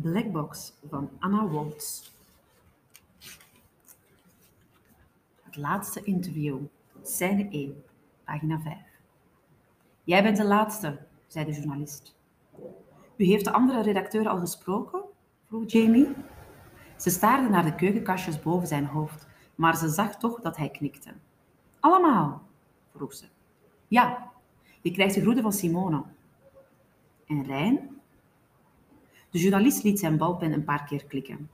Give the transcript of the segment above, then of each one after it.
Blackbox van Anna Woltz. Het laatste interview, scène 1, pagina 5. Jij bent de laatste, zei de journalist. U heeft de andere redacteur al gesproken? vroeg Jamie. Ze staarde naar de keukenkastjes boven zijn hoofd, maar ze zag toch dat hij knikte. Allemaal? vroeg ze. Ja, je krijgt de groeten van Simone. En Rijn? De journalist liet zijn balpen een paar keer klikken.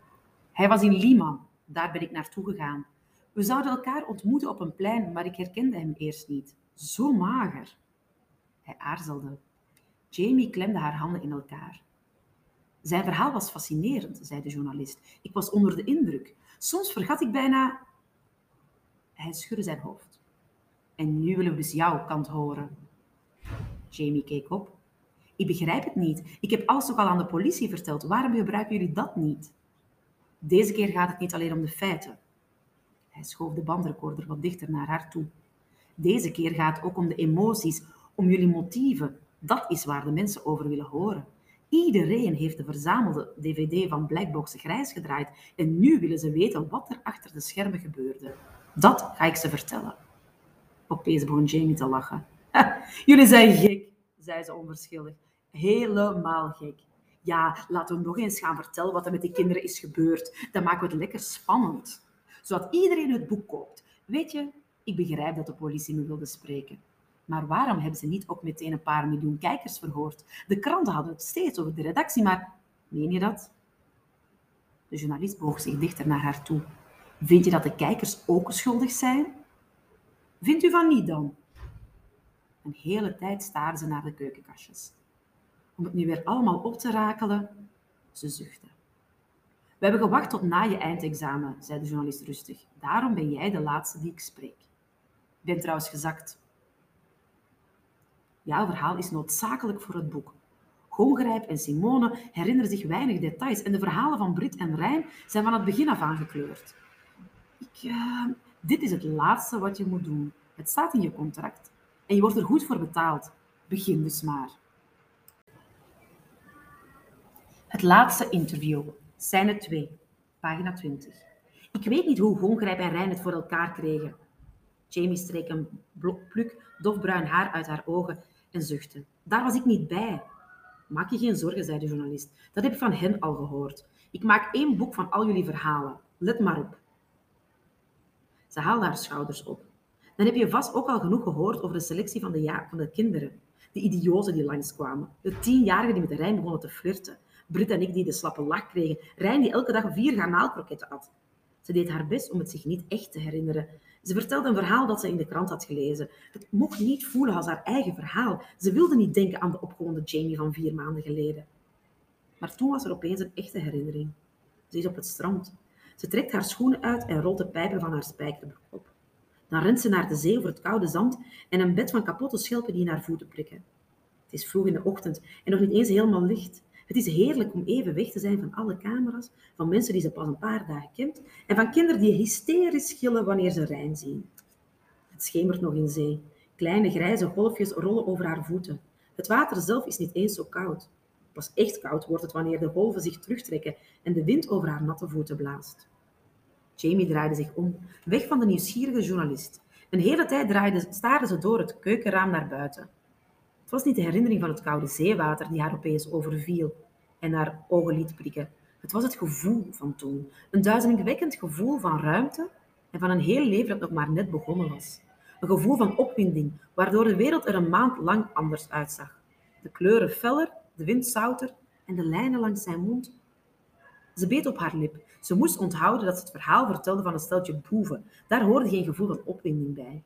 Hij was in Lima, daar ben ik naartoe gegaan. We zouden elkaar ontmoeten op een plein, maar ik herkende hem eerst niet. Zo mager. Hij aarzelde. Jamie klemde haar handen in elkaar. Zijn verhaal was fascinerend, zei de journalist. Ik was onder de indruk. Soms vergat ik bijna. Hij schudde zijn hoofd. En nu willen we dus jouw kant horen. Jamie keek op. Ik begrijp het niet. Ik heb alles ook al aan de politie verteld. Waarom gebruiken jullie dat niet? Deze keer gaat het niet alleen om de feiten. Hij schoof de bandrecorder wat dichter naar haar toe. Deze keer gaat het ook om de emoties, om jullie motieven. Dat is waar de mensen over willen horen. Iedereen heeft de verzamelde dvd van Blackbox grijs gedraaid en nu willen ze weten wat er achter de schermen gebeurde. Dat ga ik ze vertellen. Opeens begon Jamie te lachen. Jullie zijn gek, zei ze onverschillig. Helemaal gek. Ja, laten we nog eens gaan vertellen wat er met die kinderen is gebeurd. Dan maken we het lekker spannend. Zodat iedereen het boek koopt. Weet je, ik begrijp dat de politie me wilde spreken. Maar waarom hebben ze niet ook meteen een paar miljoen kijkers verhoord? De kranten hadden het steeds over de redactie, maar meen je dat? De journalist boog zich dichter naar haar toe. Vind je dat de kijkers ook schuldig zijn? Vindt u van niet dan? Een hele tijd staarde ze naar de keukenkastjes. Om het nu weer allemaal op te rakelen, ze zuchtte. We hebben gewacht tot na je eindexamen, zei de journalist rustig. Daarom ben jij de laatste die ik spreek. Ik ben trouwens gezakt. Jouw verhaal is noodzakelijk voor het boek. Gongrijp en Simone herinneren zich weinig details en de verhalen van Brit en Rijn zijn van het begin af aan gekleurd. Ik, uh, dit is het laatste wat je moet doen. Het staat in je contract. En je wordt er goed voor betaald. Begin dus maar. Het laatste interview. Scène 2. Pagina 20. Ik weet niet hoe Gongrijp en Rijn het voor elkaar kregen. Jamie streek een pluk dofbruin haar uit haar ogen en zuchtte. Daar was ik niet bij. Maak je geen zorgen, zei de journalist. Dat heb ik van hen al gehoord. Ik maak één boek van al jullie verhalen. Let maar op. Ze haalde haar schouders op. Dan heb je vast ook al genoeg gehoord over de selectie van de, ja van de kinderen. De idioten die langskwamen. De tienjarigen die met Rijn begonnen te flirten. Brit en ik die de slappe lach kregen. Rijn die elke dag vier garnaalkroketten at. Ze deed haar best om het zich niet echt te herinneren. Ze vertelde een verhaal dat ze in de krant had gelezen. Het mocht niet voelen als haar eigen verhaal. Ze wilde niet denken aan de opgewonden Jamie van vier maanden geleden. Maar toen was er opeens een echte herinnering. Ze is op het strand. Ze trekt haar schoenen uit en rolt de pijpen van haar spijkerbroek op. Dan rent ze naar de zee over het koude zand en een bed van kapotte schelpen die in haar voeten prikken. Het is vroeg in de ochtend en nog niet eens helemaal licht. Het is heerlijk om even weg te zijn van alle camera's, van mensen die ze pas een paar dagen kent en van kinderen die hysterisch gillen wanneer ze Rijn zien. Het schemert nog in zee. Kleine grijze golfjes rollen over haar voeten. Het water zelf is niet eens zo koud. Pas echt koud wordt het wanneer de golven zich terugtrekken en de wind over haar natte voeten blaast. Jamie draaide zich om, weg van de nieuwsgierige journalist. Een hele tijd draaide, staarde ze door het keukenraam naar buiten. Het was niet de herinnering van het koude zeewater die haar opeens overviel en haar ogen liet prikken. Het was het gevoel van toen. Een duizelingwekkend gevoel van ruimte en van een heel leven dat nog maar net begonnen was. Een gevoel van opwinding, waardoor de wereld er een maand lang anders uitzag. De kleuren feller, de wind zouter en de lijnen langs zijn mond. Ze beet op haar lip. Ze moest onthouden dat ze het verhaal vertelde van een steltje boeven. Daar hoorde geen gevoel van opwinding bij.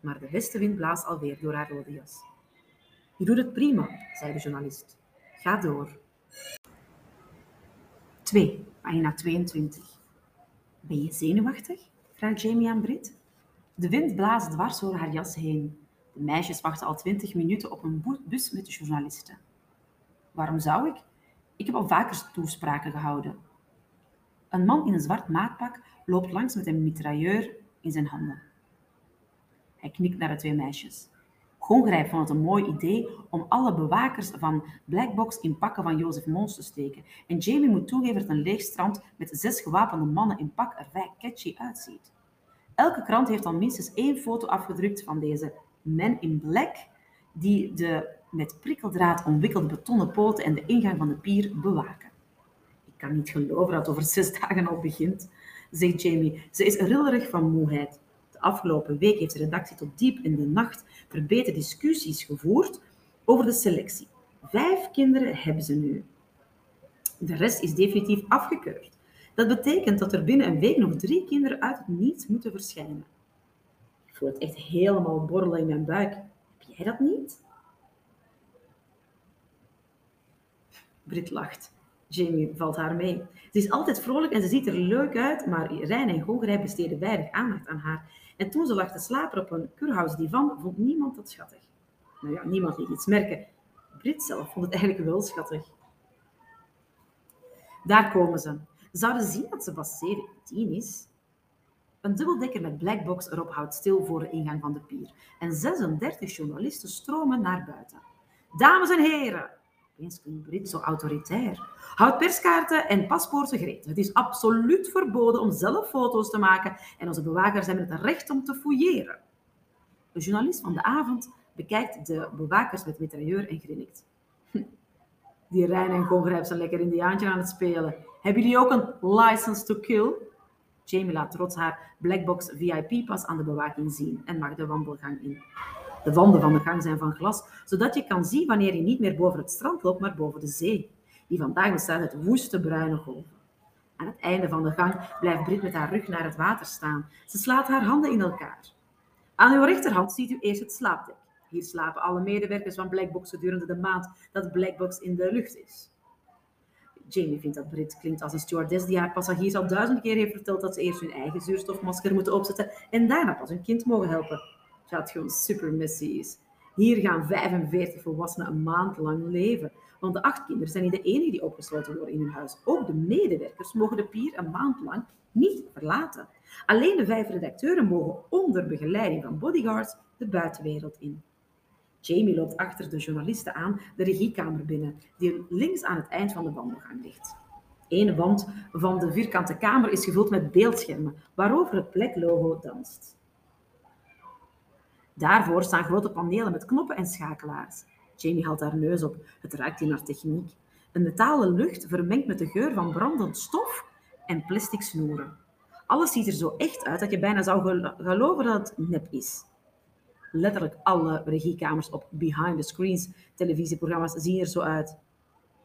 Maar de westenwind blaas alweer door haar rode jas. Je doet het prima, zei de journalist. Ga door. 2, pagina 22. Ben je zenuwachtig? vraagt Jamie aan Brit. De wind blaast dwars door haar jas heen. De meisjes wachten al twintig minuten op een bus met de journalisten. Waarom zou ik? Ik heb al vaker toespraken gehouden. Een man in een zwart maatpak loopt langs met een mitrailleur in zijn handen. Hij knikt naar de twee meisjes. Gongrijp vond het een mooi idee om alle bewakers van Blackbox in pakken van Jozef Mons te steken. En Jamie moet toegeven dat een leeg strand met zes gewapende mannen in pak er vrij catchy uitziet. Elke krant heeft al minstens één foto afgedrukt van deze men in black, die de met prikkeldraad omwikkelde betonnen poten en de ingang van de pier bewaken. Ik kan niet geloven dat het over zes dagen al begint, zegt Jamie. Ze is rillerig van moeheid. Afgelopen week heeft de redactie tot diep in de nacht verbeterde discussies gevoerd over de selectie. Vijf kinderen hebben ze nu. De rest is definitief afgekeurd. Dat betekent dat er binnen een week nog drie kinderen uit het niets moeten verschijnen. Ik voel het echt helemaal borrelen in mijn buik. Heb jij dat niet? Brit lacht. Jamie valt haar mee. Ze is altijd vrolijk en ze ziet er leuk uit, maar Rijn en Gogrij besteden weinig aandacht aan haar. En toen ze lag te slapen op een kurhausdivan, vond niemand dat schattig. Nou ja, niemand liet iets merken. Brit zelf vond het eigenlijk wel schattig. Daar komen ze. Zouden zien dat ze pas 17 is? Een dubbeldekker met blackbox erop houdt stil voor de ingang van de pier. En 36 journalisten stromen naar buiten. Dames en heren, Opeens klinkt Brit zo autoritair. Houd perskaarten en paspoorten gereed. Het is absoluut verboden om zelf foto's te maken en onze bewakers hebben het recht om te fouilleren. De journalist van de avond bekijkt de bewakers met mitrailleur en grinnikt. Die Rijn en Gongrijp zijn lekker indiaantje aan het spelen. Hebben jullie ook een license to kill? Jamie laat trots haar Blackbox VIP-pas aan de bewaking zien en mag de wandelgang in. De wanden van de gang zijn van glas, zodat je kan zien wanneer je niet meer boven het strand loopt, maar boven de zee, die vandaag bestaat uit woeste bruine golven. Aan het einde van de gang blijft Brit met haar rug naar het water staan. Ze slaat haar handen in elkaar. Aan uw rechterhand ziet u eerst het slaapdek. Hier slapen alle medewerkers van Blackbox gedurende de maand dat Blackbox in de lucht is. Jamie vindt dat Brit klinkt als een stewardess die haar passagiers al duizend keer heeft verteld dat ze eerst hun eigen zuurstofmasker moeten opzetten en daarna pas hun kind mogen helpen dat gewoon super messy is. Hier gaan 45 volwassenen een maand lang leven. Want de acht kinderen zijn niet de enige die opgesloten worden in hun huis. Ook de medewerkers mogen de pier een maand lang niet verlaten. Alleen de vijf redacteuren mogen onder begeleiding van bodyguards de buitenwereld in. Jamie loopt achter de journalisten aan de regiekamer binnen, die links aan het eind van de wandelgang ligt. Eén wand van de vierkante kamer is gevuld met beeldschermen, waarover het pleklogo danst. Daarvoor staan grote panelen met knoppen en schakelaars. Jamie haalt haar neus op. Het ruikt in naar techniek. Een metalen lucht vermengd met de geur van brandend stof en plastic snoeren. Alles ziet er zo echt uit dat je bijna zou geloven dat het nep is. Letterlijk alle regiekamers op behind the screens televisieprogramma's zien er zo uit.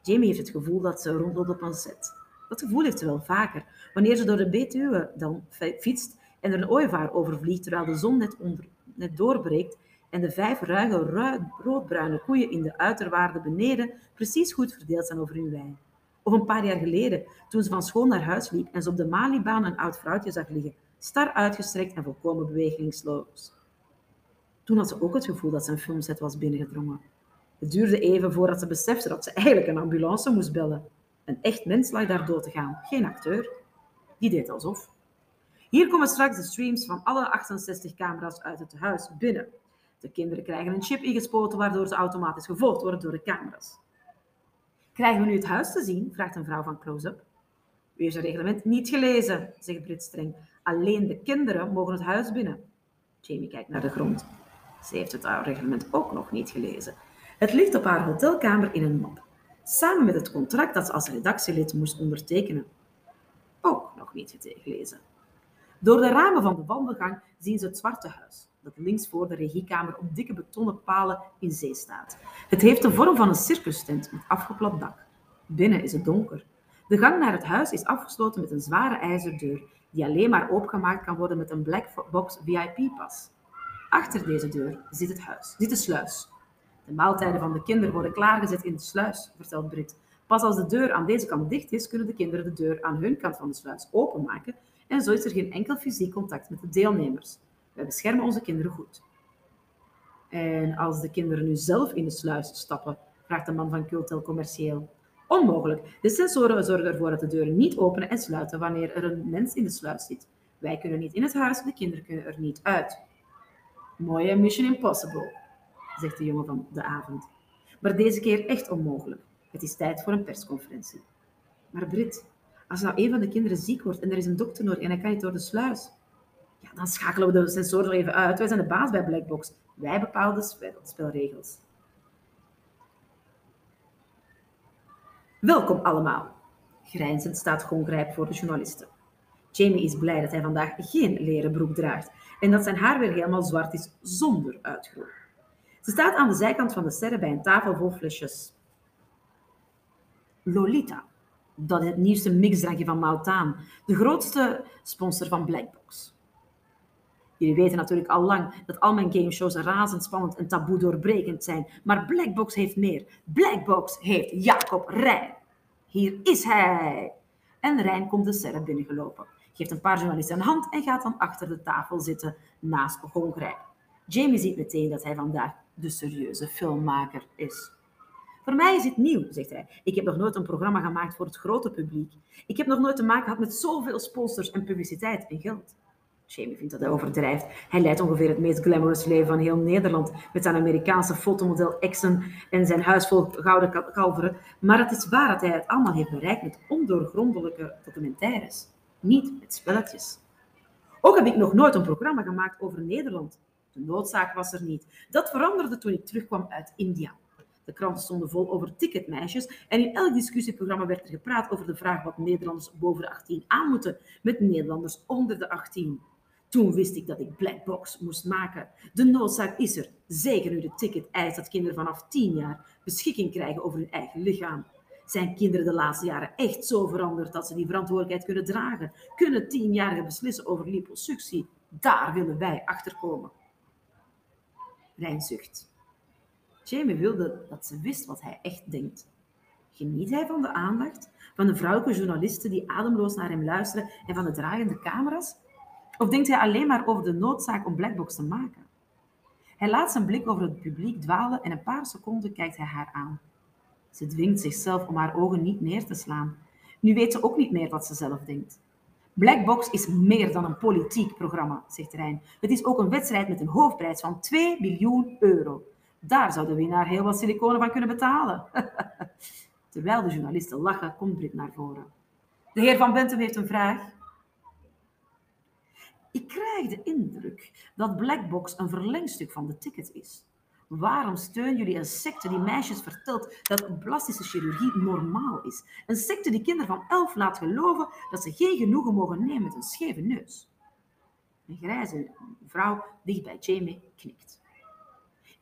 Jamie heeft het gevoel dat ze rondloopt op een set. Dat gevoel heeft ze wel vaker. Wanneer ze door de Betuwe dan fietst en er een ooievaar overvliegt terwijl de zon net onder net doorbreekt en de vijf ruige roodbruine koeien in de uiterwaarden beneden precies goed verdeeld zijn over hun wei. Of een paar jaar geleden, toen ze van school naar huis liep en ze op de Malibaan een oud vrouwtje zag liggen, star uitgestrekt en volkomen bewegingsloos. Toen had ze ook het gevoel dat ze een filmset was binnengedrongen. Het duurde even voordat ze besefte dat ze eigenlijk een ambulance moest bellen. Een echt mens lag daar dood te gaan, geen acteur. Die deed alsof. Hier komen straks de streams van alle 68 camera's uit het huis binnen. De kinderen krijgen een chip ingespoten waardoor ze automatisch gevolgd worden door de camera's. Krijgen we nu het huis te zien? vraagt een vrouw van Close-up. U heeft het reglement niet gelezen, zegt Brit streng. Alleen de kinderen mogen het huis binnen. Jamie kijkt naar de grond. Ze heeft het reglement ook nog niet gelezen. Het ligt op haar hotelkamer in een map, samen met het contract dat ze als redactielid moest ondertekenen. Ook nog niet gelezen. Door de ramen van de wandelgang zien ze het Zwarte Huis, dat links voor de regiekamer op dikke betonnen palen in zee staat. Het heeft de vorm van een circustent met afgeplat dak. Binnen is het donker. De gang naar het huis is afgesloten met een zware ijzerdeur, die alleen maar opengemaakt kan worden met een black box VIP-pas. Achter deze deur zit het huis, zit de sluis. De maaltijden van de kinderen worden klaargezet in de sluis, vertelt Brit. Pas als de deur aan deze kant dicht is, kunnen de kinderen de deur aan hun kant van de sluis openmaken en zo is er geen enkel fysiek contact met de deelnemers. Wij beschermen onze kinderen goed. En als de kinderen nu zelf in de sluis stappen, vraagt de man van Cultel commercieel. Onmogelijk. De sensoren zorgen ervoor dat de deuren niet openen en sluiten wanneer er een mens in de sluis zit. Wij kunnen niet in het huis, de kinderen kunnen er niet uit. Mooie Mission Impossible. zegt de jongen van de avond. Maar deze keer echt onmogelijk. Het is tijd voor een persconferentie. Maar Brit, als nou een van de kinderen ziek wordt en er is een dokter nodig en hij kan niet door de sluis, ja, dan schakelen we de sensoren even uit. Wij zijn de baas bij Blackbox. Wij bepalen de spelregels. Welkom allemaal. Grijnzend staat Gongrijp voor de journalisten. Jamie is blij dat hij vandaag geen leren broek draagt en dat zijn haar weer helemaal zwart is zonder uitgroei. Ze staat aan de zijkant van de serre bij een tafel vol flesjes. Lolita, dat is het nieuwste mixdrankje van Mautaan, de grootste sponsor van Blackbox. Jullie weten natuurlijk al lang dat al mijn gameshows razendspannend en taboe doorbrekend zijn, maar Blackbox heeft meer. Blackbox heeft Jacob Rijn. Hier is hij! En Rijn komt de serre binnengelopen, geeft een paar journalisten een hand en gaat dan achter de tafel zitten naast Gongrij. Jamie ziet meteen dat hij vandaag de serieuze filmmaker is. Voor mij is het nieuw, zegt hij. Ik heb nog nooit een programma gemaakt voor het grote publiek. Ik heb nog nooit te maken gehad met zoveel sponsors en publiciteit en geld. Jamie vindt dat hij overdrijft. Hij leidt ongeveer het meest glamorous leven van heel Nederland. Met zijn Amerikaanse fotomodel Exxon en zijn huis vol gouden kalveren. Maar het is waar dat hij het allemaal heeft bereikt met ondoorgrondelijke documentaires. Niet met spelletjes. Ook heb ik nog nooit een programma gemaakt over Nederland. De noodzaak was er niet. Dat veranderde toen ik terugkwam uit India. De kranten stonden vol over ticketmeisjes en in elk discussieprogramma werd er gepraat over de vraag wat Nederlanders boven de 18 aan moeten met Nederlanders onder de 18. Toen wist ik dat ik Blackbox moest maken. De noodzaak is er, zeker nu de ticket eist dat kinderen vanaf 10 jaar beschikking krijgen over hun eigen lichaam. Zijn kinderen de laatste jaren echt zo veranderd dat ze die verantwoordelijkheid kunnen dragen? Kunnen tienjarigen beslissen over liposuctie? Daar willen wij achter komen. Rijn zucht. Jamie wilde dat ze wist wat hij echt denkt. Geniet hij van de aandacht van de vrouwelijke journalisten die ademloos naar hem luisteren en van de dragende camera's? Of denkt hij alleen maar over de noodzaak om Blackbox te maken? Hij laat zijn blik over het publiek dwalen en een paar seconden kijkt hij haar aan. Ze dwingt zichzelf om haar ogen niet neer te slaan. Nu weet ze ook niet meer wat ze zelf denkt. Blackbox is meer dan een politiek programma, zegt Rijn. Het is ook een wedstrijd met een hoofdprijs van 2 miljoen euro. Daar zou de winnaar heel wat siliconen van kunnen betalen. Terwijl de journalisten lachen, komt Brit naar voren. De heer Van Bentum heeft een vraag. Ik krijg de indruk dat Blackbox een verlengstuk van de ticket is. Waarom steunen jullie een secte die meisjes vertelt dat plastische chirurgie normaal is? Een secte die kinderen van elf laat geloven dat ze geen genoegen mogen nemen met een scheve neus. Een grijze vrouw dicht bij Jamie knikt.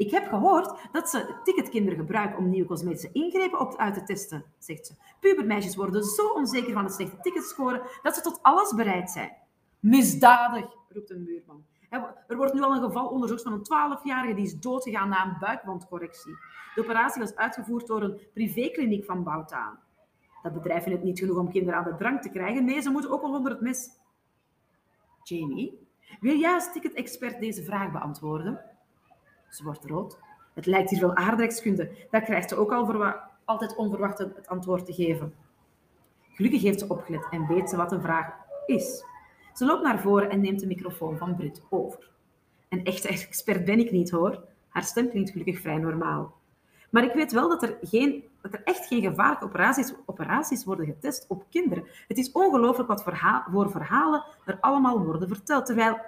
Ik heb gehoord dat ze ticketkinderen gebruiken om nieuwe cosmetische ingrepen op uit te testen, zegt ze. Pubermeisjes worden zo onzeker van het slechte ticketscoren dat ze tot alles bereid zijn. Misdadig, roept een buurman. Er wordt nu al een geval onderzocht van een 12-jarige die is doodgegaan na een buikwandcorrectie. De operatie was uitgevoerd door een privékliniek van Boutaan. Dat bedrijf vindt het niet genoeg om kinderen aan de drank te krijgen. Nee, ze moeten ook al onder het mes. Jamie, wil jij als ticket-expert deze vraag beantwoorden? Ze wordt rood. Het lijkt hier wel aardrijkskunde. Daar krijgt ze ook al altijd onverwacht het antwoord te geven. Gelukkig heeft ze opgelet en weet ze wat een vraag is. Ze loopt naar voren en neemt de microfoon van Brit over. Een echte expert ben ik niet hoor. Haar stem klinkt gelukkig vrij normaal. Maar ik weet wel dat er, geen, dat er echt geen gevaarlijke operaties, operaties worden getest op kinderen. Het is ongelooflijk wat voor verhalen er allemaal worden verteld. Terwijl,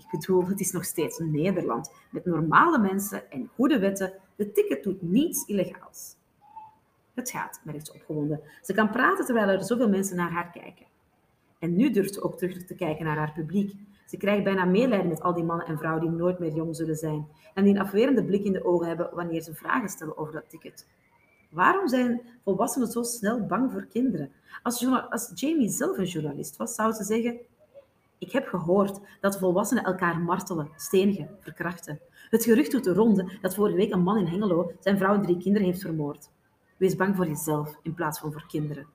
ik bedoel, het is nog steeds Nederland. Met normale mensen en goede wetten. De ticket doet niets illegaals. Het gaat, merkt ze opgewonden. Ze kan praten terwijl er zoveel mensen naar haar kijken. En nu durft ze ook terug te kijken naar haar publiek. Ze krijgt bijna medelijden met al die mannen en vrouwen die nooit meer jong zullen zijn en die een afwerende blik in de ogen hebben wanneer ze vragen stellen over dat ticket. Waarom zijn volwassenen zo snel bang voor kinderen? Als, als Jamie zelf een journalist was, zou ze zeggen: Ik heb gehoord dat volwassenen elkaar martelen, stenigen, verkrachten. Het gerucht doet de ronde dat vorige week een man in Hengelo zijn vrouw en drie kinderen heeft vermoord. Wees bang voor jezelf in plaats van voor kinderen.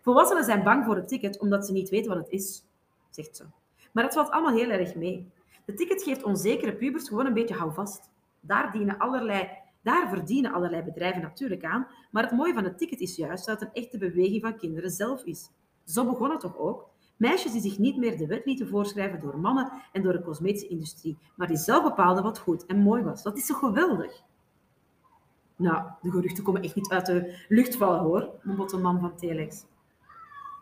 Volwassenen zijn bang voor het ticket omdat ze niet weten wat het is, zegt ze. Maar het valt allemaal heel erg mee. De ticket geeft onzekere pubers gewoon een beetje houvast. Daar, dienen allerlei, daar verdienen allerlei bedrijven natuurlijk aan, maar het mooie van het ticket is juist dat het een echte beweging van kinderen zelf is. Zo begon het toch ook? Meisjes die zich niet meer de wet lieten voorschrijven door mannen en door de cosmetische industrie, maar die zelf bepaalden wat goed en mooi was. Dat is zo geweldig. Nou, de geruchten komen echt niet uit de lucht vallen hoor, mompelt de man van Telex.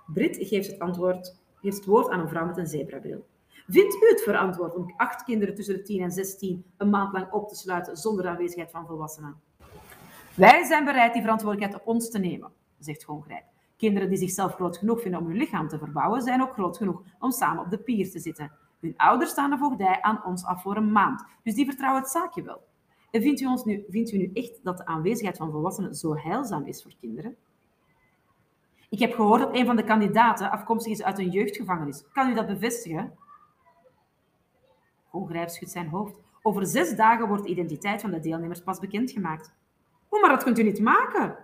Brit geeft het, antwoord, geeft het woord aan een vrouw met een zebrabril. Vindt u het verantwoord om acht kinderen tussen de 10 en 16 een maand lang op te sluiten zonder aanwezigheid van volwassenen? Wij zijn bereid die verantwoordelijkheid op ons te nemen, zegt Gongrijp. Kinderen die zichzelf groot genoeg vinden om hun lichaam te verbouwen, zijn ook groot genoeg om samen op de pier te zitten. Hun ouders staan de voogdij aan ons af voor een maand, dus die vertrouwen het zaakje wel. En vindt u, ons nu, vindt u nu echt dat de aanwezigheid van volwassenen zo heilzaam is voor kinderen? Ik heb gehoord dat een van de kandidaten afkomstig is uit een jeugdgevangenis. Kan u dat bevestigen? Ongrijp schudt zijn hoofd. Over zes dagen wordt de identiteit van de deelnemers pas bekendgemaakt. Hoe, maar dat kunt u niet maken,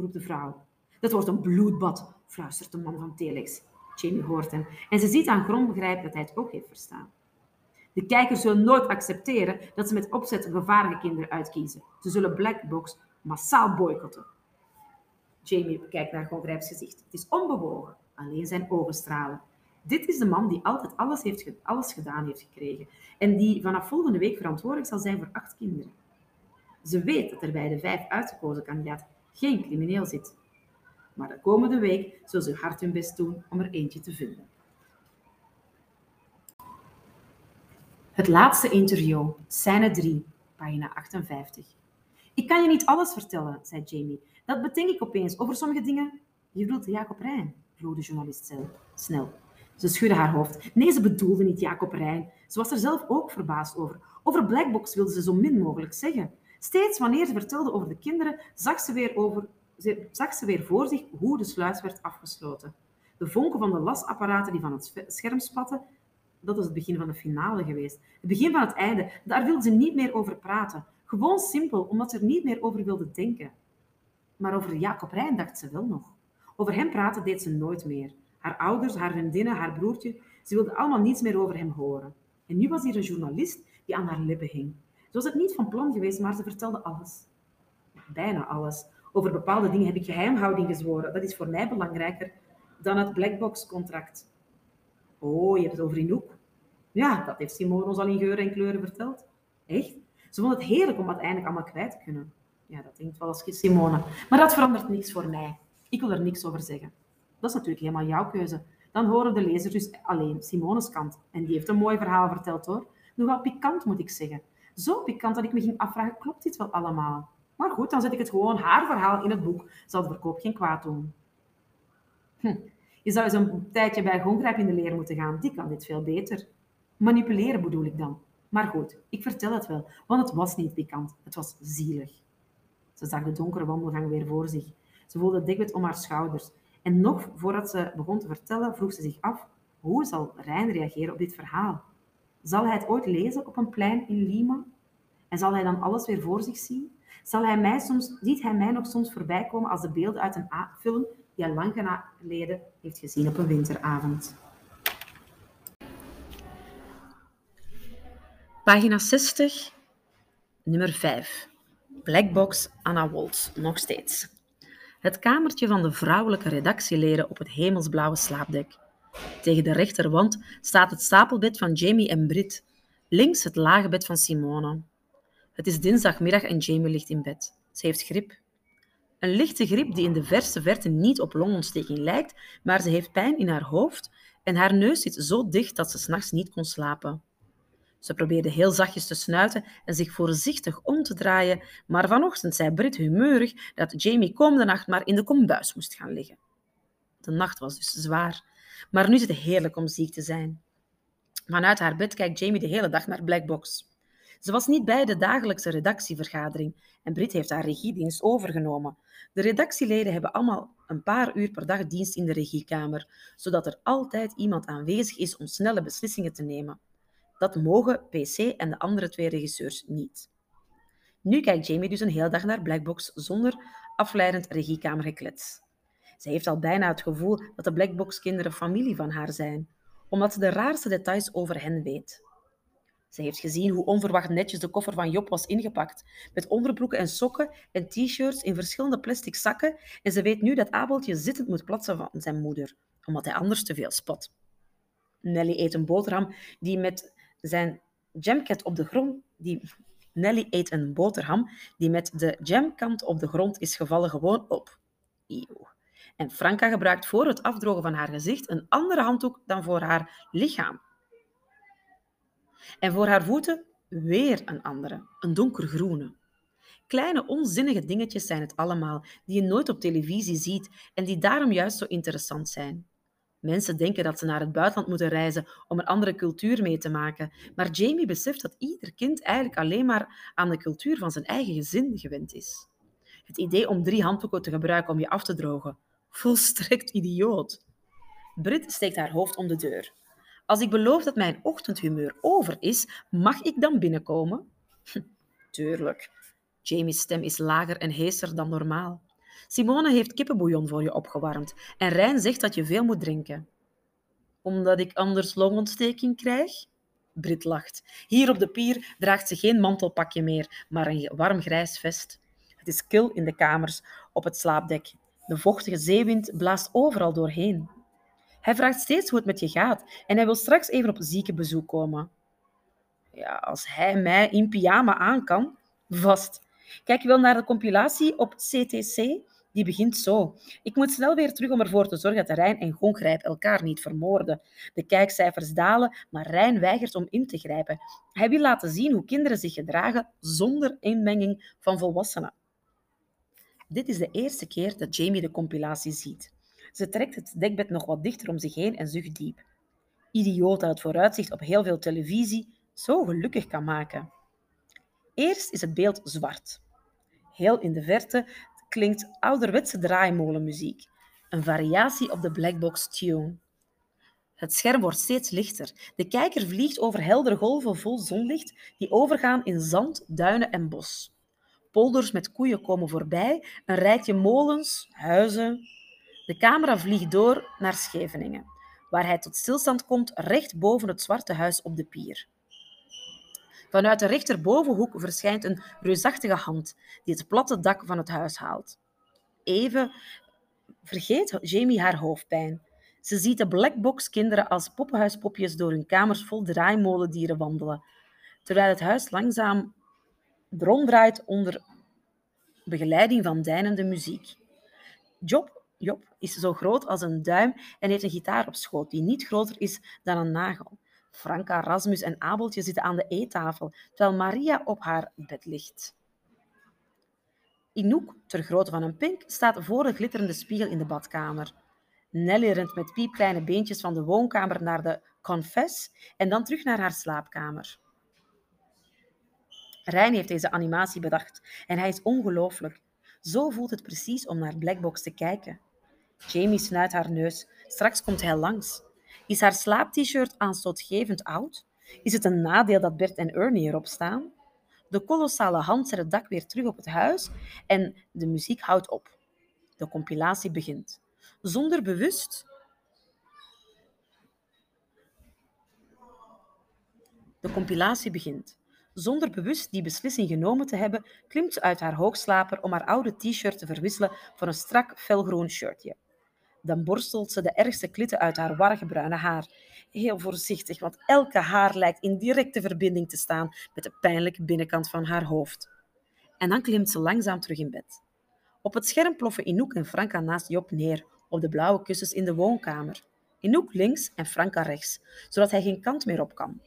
roept de vrouw. Dat wordt een bloedbad, fluistert de man van Telex. Jamie hoort hem en ze ziet aan grond begrijpen dat hij het ook heeft verstaan. De kijkers zullen nooit accepteren dat ze met opzet gevaarlijke kinderen uitkiezen. Ze zullen Blackbox massaal boycotten. Jamie kijkt naar Gongrijps gezicht. Het is onbewogen, alleen zijn ogen stralen. Dit is de man die altijd alles, heeft, alles gedaan heeft gekregen en die vanaf volgende week verantwoordelijk zal zijn voor acht kinderen. Ze weet dat er bij de vijf uitgekozen kandidaten geen crimineel zit. Maar de komende week zullen ze hard hun best doen om er eentje te vinden. Het laatste interview, scène 3, pagina 58. Ik kan je niet alles vertellen, zei Jamie. Dat bedenk ik opeens. Over sommige dingen... Je bedoelt Jacob Rijn, vroeg de journalist snel. Ze schudde haar hoofd. Nee, ze bedoelde niet Jacob Rijn. Ze was er zelf ook verbaasd over. Over Blackbox wilde ze zo min mogelijk zeggen. Steeds wanneer ze vertelde over de kinderen, zag ze weer, over, zag ze weer voor zich hoe de sluis werd afgesloten. De vonken van de lasapparaten die van het scherm spatten, dat was het begin van de finale geweest. Het begin van het einde, daar wilde ze niet meer over praten. Gewoon simpel, omdat ze er niet meer over wilde denken. Maar over Jacob Rijn dacht ze wel nog. Over hem praten deed ze nooit meer. Haar ouders, haar vriendinnen, haar broertje, ze wilden allemaal niets meer over hem horen. En nu was hier een journalist die aan haar lippen hing. Ze was het niet van plan geweest, maar ze vertelde alles. Bijna alles. Over bepaalde dingen heb ik geheimhouding gezworen. Dat is voor mij belangrijker dan het blackbox-contract. Oh, je hebt het over Inouk. Ja, dat heeft Simone ons al in geuren en kleuren verteld. Echt? Ze vond het heerlijk om uiteindelijk allemaal kwijt te kunnen. Ja, dat denkt wel als Simone. Maar dat verandert niks voor mij. Ik wil er niks over zeggen. Dat is natuurlijk helemaal jouw keuze. Dan horen de lezers dus alleen Simone's kant. En die heeft een mooi verhaal verteld hoor. Nogal pikant moet ik zeggen. Zo pikant dat ik me ging afvragen, klopt dit wel allemaal? Maar goed, dan zet ik het gewoon haar verhaal in het boek. Zal de verkoop geen kwaad doen. Hm. Je zou eens een tijdje bij Gongrijp in de leer moeten gaan. Die kan dit veel beter. Manipuleren bedoel ik dan. Maar goed, ik vertel het wel, want het was niet pikant. Het was zielig. Ze zag de donkere wandelgang weer voor zich. Ze voelde dekbed om haar schouders. En nog voordat ze begon te vertellen, vroeg ze zich af, hoe zal Rijn reageren op dit verhaal? Zal hij het ooit lezen op een plein in Lima? En zal hij dan alles weer voor zich zien? Zal hij mij soms, ziet hij mij nog soms voorbij komen als de beelden uit een film die hij lang geleden heeft gezien op een winteravond? Pagina 60, nummer 5. Blackbox Anna Woltz, nog steeds. Het kamertje van de vrouwelijke redactieleden op het hemelsblauwe slaapdek. Tegen de rechterwand staat het stapelbed van Jamie en Brit. Links het lage bed van Simone. Het is dinsdagmiddag en Jamie ligt in bed. Ze heeft grip. Een lichte griep die in de verste verte niet op longontsteking lijkt, maar ze heeft pijn in haar hoofd en haar neus zit zo dicht dat ze s'nachts niet kon slapen. Ze probeerde heel zachtjes te snuiten en zich voorzichtig om te draaien, maar vanochtend zei Brit humeurig dat Jamie komende nacht maar in de kombuis moest gaan liggen. De nacht was dus zwaar, maar nu is het heerlijk om ziek te zijn. Vanuit haar bed kijkt Jamie de hele dag naar Blackbox. Ze was niet bij de dagelijkse redactievergadering en Brit heeft haar regiedienst overgenomen. De redactieleden hebben allemaal een paar uur per dag dienst in de regiekamer, zodat er altijd iemand aanwezig is om snelle beslissingen te nemen. Dat mogen PC en de andere twee regisseurs niet. Nu kijkt Jamie dus een hele dag naar Blackbox zonder afleidend regiekamergeklets. Ze heeft al bijna het gevoel dat de Blackbox-kinderen familie van haar zijn, omdat ze de raarste details over hen weet. Ze heeft gezien hoe onverwacht netjes de koffer van Job was ingepakt, met onderbroeken en sokken en t-shirts in verschillende plastic zakken, en ze weet nu dat Abeltje zittend moet plaatsen van zijn moeder, omdat hij anders te veel spot. Nelly eet een boterham die met zijn jamcat op de grond... Die... Nelly eet een boterham die met de jamkant op de grond is gevallen gewoon op. Eeuw. En Franka gebruikt voor het afdrogen van haar gezicht een andere handdoek dan voor haar lichaam. En voor haar voeten weer een andere, een donkergroene. Kleine onzinnige dingetjes zijn het allemaal, die je nooit op televisie ziet en die daarom juist zo interessant zijn. Mensen denken dat ze naar het buitenland moeten reizen om een andere cultuur mee te maken, maar Jamie beseft dat ieder kind eigenlijk alleen maar aan de cultuur van zijn eigen gezin gewend is. Het idee om drie handdoeken te gebruiken om je af te drogen, volstrekt idioot. Brit steekt haar hoofd om de deur. Als ik beloof dat mijn ochtendhumeur over is, mag ik dan binnenkomen? Tuurlijk. Jamie's stem is lager en heeser dan normaal. Simone heeft kippenbouillon voor je opgewarmd en Rijn zegt dat je veel moet drinken. Omdat ik anders longontsteking krijg? Brit lacht. Hier op de pier draagt ze geen mantelpakje meer, maar een warm grijs vest. Het is kil in de kamers op het slaapdek. De vochtige zeewind blaast overal doorheen. Hij vraagt steeds hoe het met je gaat en hij wil straks even op ziekenbezoek komen. Ja, als hij mij in pyjama aan kan, vast. Kijk wel naar de compilatie op CTC? Die begint zo. Ik moet snel weer terug om ervoor te zorgen dat Rijn en Gongrijp elkaar niet vermoorden. De kijkcijfers dalen, maar Rijn weigert om in te grijpen. Hij wil laten zien hoe kinderen zich gedragen zonder inmenging van volwassenen. Dit is de eerste keer dat Jamie de compilatie ziet. Ze trekt het dekbed nog wat dichter om zich heen en zucht diep. Idioot dat het vooruitzicht op heel veel televisie zo gelukkig kan maken. Eerst is het beeld zwart. Heel in de verte klinkt ouderwetse draaimolenmuziek, een variatie op de blackbox tune. Het scherm wordt steeds lichter. De kijker vliegt over heldere golven vol zonlicht die overgaan in zand, duinen en bos. Polders met koeien komen voorbij, een rijtje molens, huizen. De camera vliegt door naar Scheveningen, waar hij tot stilstand komt recht boven het zwarte huis op de pier. Vanuit de rechterbovenhoek verschijnt een reusachtige hand die het platte dak van het huis haalt. Even vergeet Jamie haar hoofdpijn. Ze ziet de blackbox kinderen als poppenhuispopjes door hun kamers vol draaimolendieren wandelen, terwijl het huis langzaam ronddraait onder begeleiding van deinende muziek. Job, Job is zo groot als een duim en heeft een gitaar op schoot die niet groter is dan een nagel. Franka, Rasmus en Abeltje zitten aan de eettafel, terwijl Maria op haar bed ligt. Inouk, ter grootte van een pink, staat voor de glitterende spiegel in de badkamer. Nelly rent met piepkleine beentjes van de woonkamer naar de confess en dan terug naar haar slaapkamer. Rijn heeft deze animatie bedacht en hij is ongelooflijk. Zo voelt het precies om naar Blackbox te kijken. Jamie snuit haar neus. Straks komt hij langs. Is haar slaap-t-shirt aanstootgevend oud? Is het een nadeel dat Bert en Ernie erop staan? De kolossale hand zet het dak weer terug op het huis en de muziek houdt op. De compilatie begint. Zonder bewust. De compilatie begint. Zonder bewust die beslissing genomen te hebben, klimt ze uit haar hoogslaper om haar oude t-shirt te verwisselen voor een strak felgroen shirtje. Dan borstelt ze de ergste klitten uit haar warrige bruine haar. Heel voorzichtig, want elke haar lijkt in directe verbinding te staan met de pijnlijke binnenkant van haar hoofd. En dan klimt ze langzaam terug in bed. Op het scherm ploffen Inouk en Franka naast Job neer, op de blauwe kussens in de woonkamer. Inouk links en Franka rechts, zodat hij geen kant meer op kan.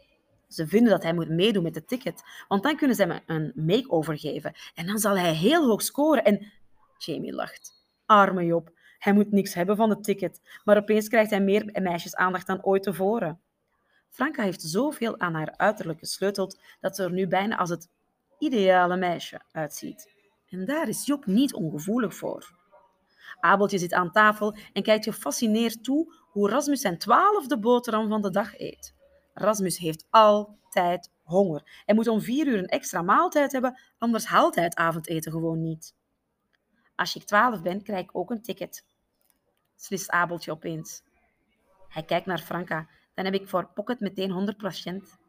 Ze vinden dat hij moet meedoen met de ticket, want dan kunnen ze hem een make-over geven en dan zal hij heel hoog scoren en... Jamie lacht. Arme Job, hij moet niks hebben van het ticket, maar opeens krijgt hij meer meisjesaandacht dan ooit tevoren. Franka heeft zoveel aan haar uiterlijk gesleuteld dat ze er nu bijna als het ideale meisje uitziet. En daar is Job niet ongevoelig voor. Abeltje zit aan tafel en kijkt gefascineerd toe hoe Rasmus zijn twaalfde boterham van de dag eet. Rasmus heeft altijd honger en moet om vier uur een extra maaltijd hebben, anders haalt hij het avondeten gewoon niet. Als ik twaalf ben, krijg ik ook een ticket, slist Abeltje opeens. Hij kijkt naar Franka. Dan heb ik voor Pocket meteen 100%.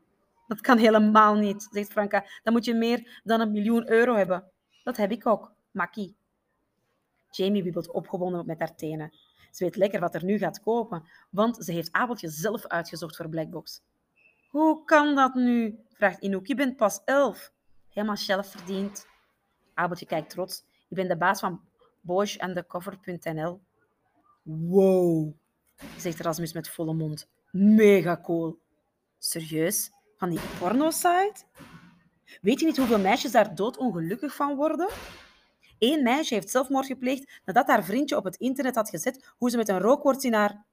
Dat kan helemaal niet, zegt Franka. Dan moet je meer dan een miljoen euro hebben. Dat heb ik ook, Makkie. Jamie wiebelt opgewonden met haar tenen. Ze weet lekker wat er nu gaat kopen, want ze heeft Abeltje zelf uitgezocht voor Blackbox. Hoe kan dat nu? vraagt Inouk. Je bent pas elf. Helemaal zelf verdiend. Abeltje kijkt trots. Je bent de baas van boysandthecover.nl. Wow, zegt Rasmus met volle mond. Mega cool. Serieus? Van die porno-site? Weet je niet hoeveel meisjes daar doodongelukkig van worden? Eén meisje heeft zelfmoord gepleegd nadat haar vriendje op het internet had gezet hoe ze met een rookworst in haar...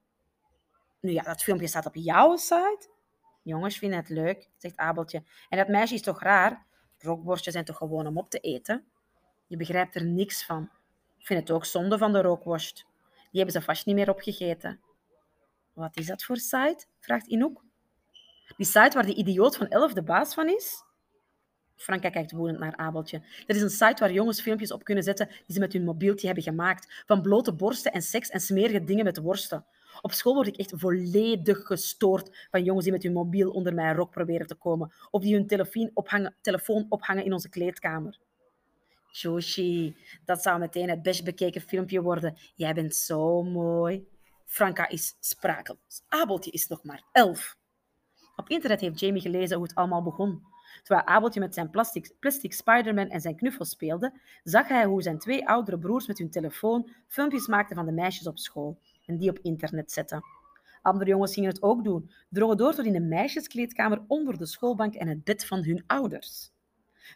Nu ja, dat filmpje staat op jouw site. Jongens vinden het leuk, zegt Abeltje. En dat meisje is toch raar? Rookworstjes zijn toch gewoon om op te eten? Je begrijpt er niks van. Ik vind het ook zonde van de rookworst. Die hebben ze vast niet meer opgegeten. Wat is dat voor site? vraagt Inouk. Die site waar die idioot van elf de baas van is? Franka kijkt woedend naar Abeltje. Dat is een site waar jongens filmpjes op kunnen zetten die ze met hun mobieltje hebben gemaakt. Van blote borsten en seks en smerige dingen met worsten. Op school word ik echt volledig gestoord van jongens die met hun mobiel onder mijn rok proberen te komen. Of die hun telefoon ophangen, telefoon ophangen in onze kleedkamer. Joshi, dat zou meteen het best bekeken filmpje worden. Jij bent zo mooi. Franka is sprakeloos. Abeltje is nog maar elf. Op internet heeft Jamie gelezen hoe het allemaal begon. Terwijl Abeltje met zijn plastic, plastic Spider-Man en zijn knuffel speelde, zag hij hoe zijn twee oudere broers met hun telefoon filmpjes maakten van de meisjes op school en die op internet zetten. Andere jongens gingen het ook doen, drongen door tot in de meisjeskleedkamer onder de schoolbank en het bed van hun ouders.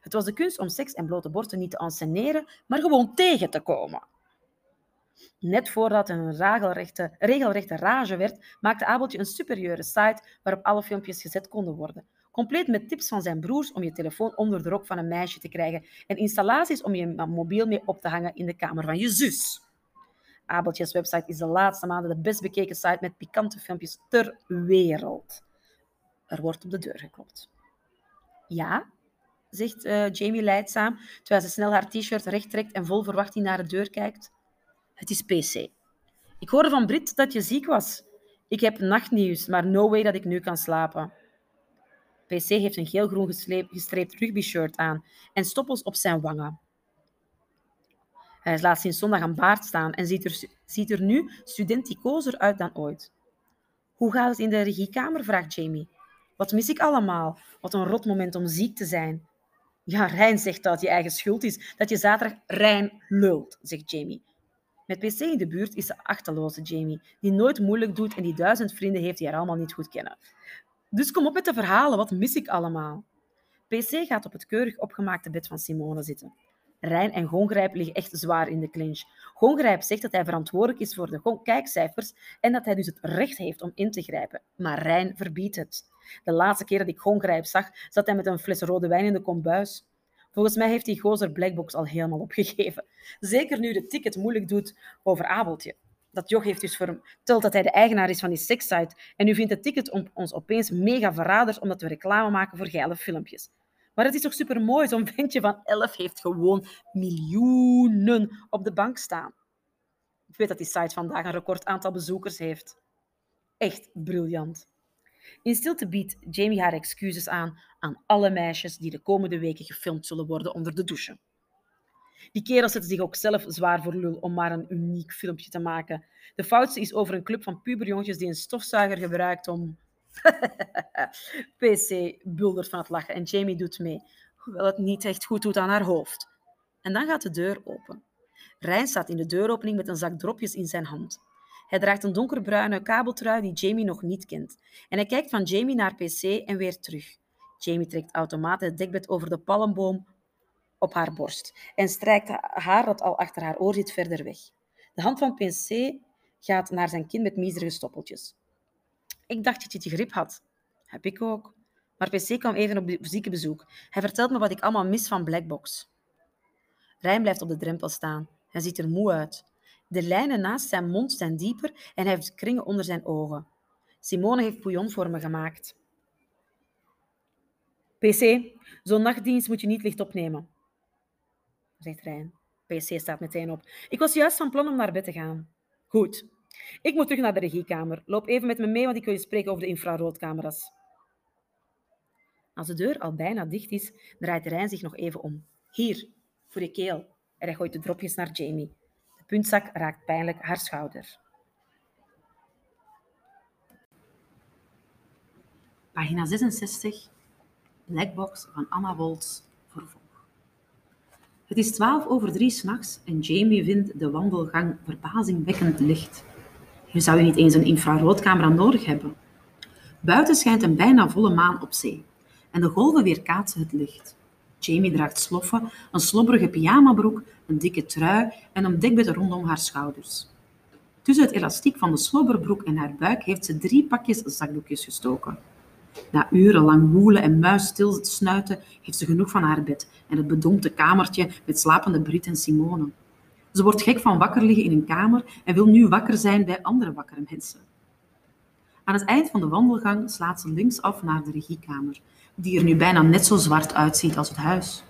Het was de kunst om seks en blote borsten niet te enceneren, maar gewoon tegen te komen. Net voordat een regelrechte, regelrechte rage werd, maakte Abeltje een superieure site waarop alle filmpjes gezet konden worden. Compleet met tips van zijn broers om je telefoon onder de rok van een meisje te krijgen en installaties om je mobiel mee op te hangen in de kamer van je zus. Abeltjes website is de laatste maanden de best bekeken site met pikante filmpjes ter wereld. Er wordt op de deur geklopt. Ja, zegt uh, Jamie leidzaam, terwijl ze snel haar t-shirt recht trekt en vol verwachting naar de deur kijkt. Het is PC. Ik hoorde van Brit dat je ziek was. Ik heb nachtnieuws, maar no way dat ik nu kan slapen. PC heeft een geel-groen gestreept rugby-shirt aan en stoppels op zijn wangen. Hij laat sinds zondag een baard staan en ziet er, ziet er nu studenticozer uit dan ooit. Hoe gaat het in de regiekamer? vraagt Jamie. Wat mis ik allemaal? Wat een rot moment om ziek te zijn. Ja, Rijn zegt dat het je eigen schuld is dat je zaterdag Rijn lult, zegt Jamie. Met PC in de buurt is de achterloze Jamie, die nooit moeilijk doet en die duizend vrienden heeft die haar allemaal niet goed kennen. Dus kom op met de verhalen, wat mis ik allemaal? PC gaat op het keurig opgemaakte bed van Simone zitten. Rijn en Gongrijp liggen echt zwaar in de clinch. Gongrijp zegt dat hij verantwoordelijk is voor de kijkcijfers en dat hij dus het recht heeft om in te grijpen. Maar Rijn verbiedt het. De laatste keer dat ik Gongrijp zag, zat hij met een fles rode wijn in de kombuis. Volgens mij heeft die gozer Blackbox al helemaal opgegeven. Zeker nu de ticket moeilijk doet over Abeltje. Dat joch heeft dus verteld dat hij de eigenaar is van die sekssite. En nu vindt het ticket ons opeens mega verraders omdat we reclame maken voor geile filmpjes. Maar het is toch super mooi. Zo'n ventje van 11 heeft gewoon miljoenen op de bank staan. Ik weet dat die site vandaag een record aantal bezoekers heeft. Echt briljant. In stilte biedt Jamie haar excuses aan aan alle meisjes die de komende weken gefilmd zullen worden onder de douche. Die kerel zet zich ook zelf zwaar voor lul om maar een uniek filmpje te maken. De foutste is over een club van puberjongetjes die een stofzuiger gebruikt om... PC buldert van het lachen en Jamie doet mee, hoewel het niet echt goed doet aan haar hoofd. En dan gaat de deur open. Rijn staat in de deuropening met een zak dropjes in zijn hand. Hij draagt een donkerbruine kabeltrui die Jamie nog niet kent. En hij kijkt van Jamie naar PC en weer terug. Jamie trekt automatisch het dekbed over de palmboom op haar borst en strijkt haar dat al achter haar oor zit verder weg. De hand van PC gaat naar zijn kin met miserige stoppeltjes. Ik dacht dat je het grip had. Heb ik ook. Maar PC kwam even op ziekenbezoek. Hij vertelt me wat ik allemaal mis van Blackbox. Rijn blijft op de drempel staan. Hij ziet er moe uit. De lijnen naast zijn mond zijn dieper en hij heeft kringen onder zijn ogen. Simone heeft bouillon gemaakt. PC, zo'n nachtdienst moet je niet licht opnemen, zegt Rijn. PC staat meteen op. Ik was juist van plan om naar bed te gaan. Goed. Ik moet terug naar de regiekamer. Loop even met me mee, want ik wil je spreken over de infraroodcamera's. Als de deur al bijna dicht is, draait Rijn zich nog even om. Hier, voor je keel. En hij gooit de dropjes naar Jamie. De puntzak raakt pijnlijk haar schouder. Pagina 66, Blackbox van Anna Woltz, vervolg. Het is twaalf over drie s'nachts en Jamie vindt de wandelgang verbazingwekkend licht. Je zou niet eens een infraroodcamera nodig hebben. Buiten schijnt een bijna volle maan op zee en de golven weerkaatsen het licht. Jamie draagt sloffen, een slobberige pyjamabroek, een dikke trui en een dekbed rondom haar schouders. Tussen het elastiek van de slobberbroek en haar buik heeft ze drie pakjes zakdoekjes gestoken. Na urenlang woelen en muis stil snuiten, heeft ze genoeg van haar bed en het bedompte kamertje met slapende Brit en Simone. Ze wordt gek van wakker liggen in een kamer en wil nu wakker zijn bij andere wakkere mensen. Aan het eind van de wandelgang slaat ze linksaf naar de regiekamer, die er nu bijna net zo zwart uitziet als het huis.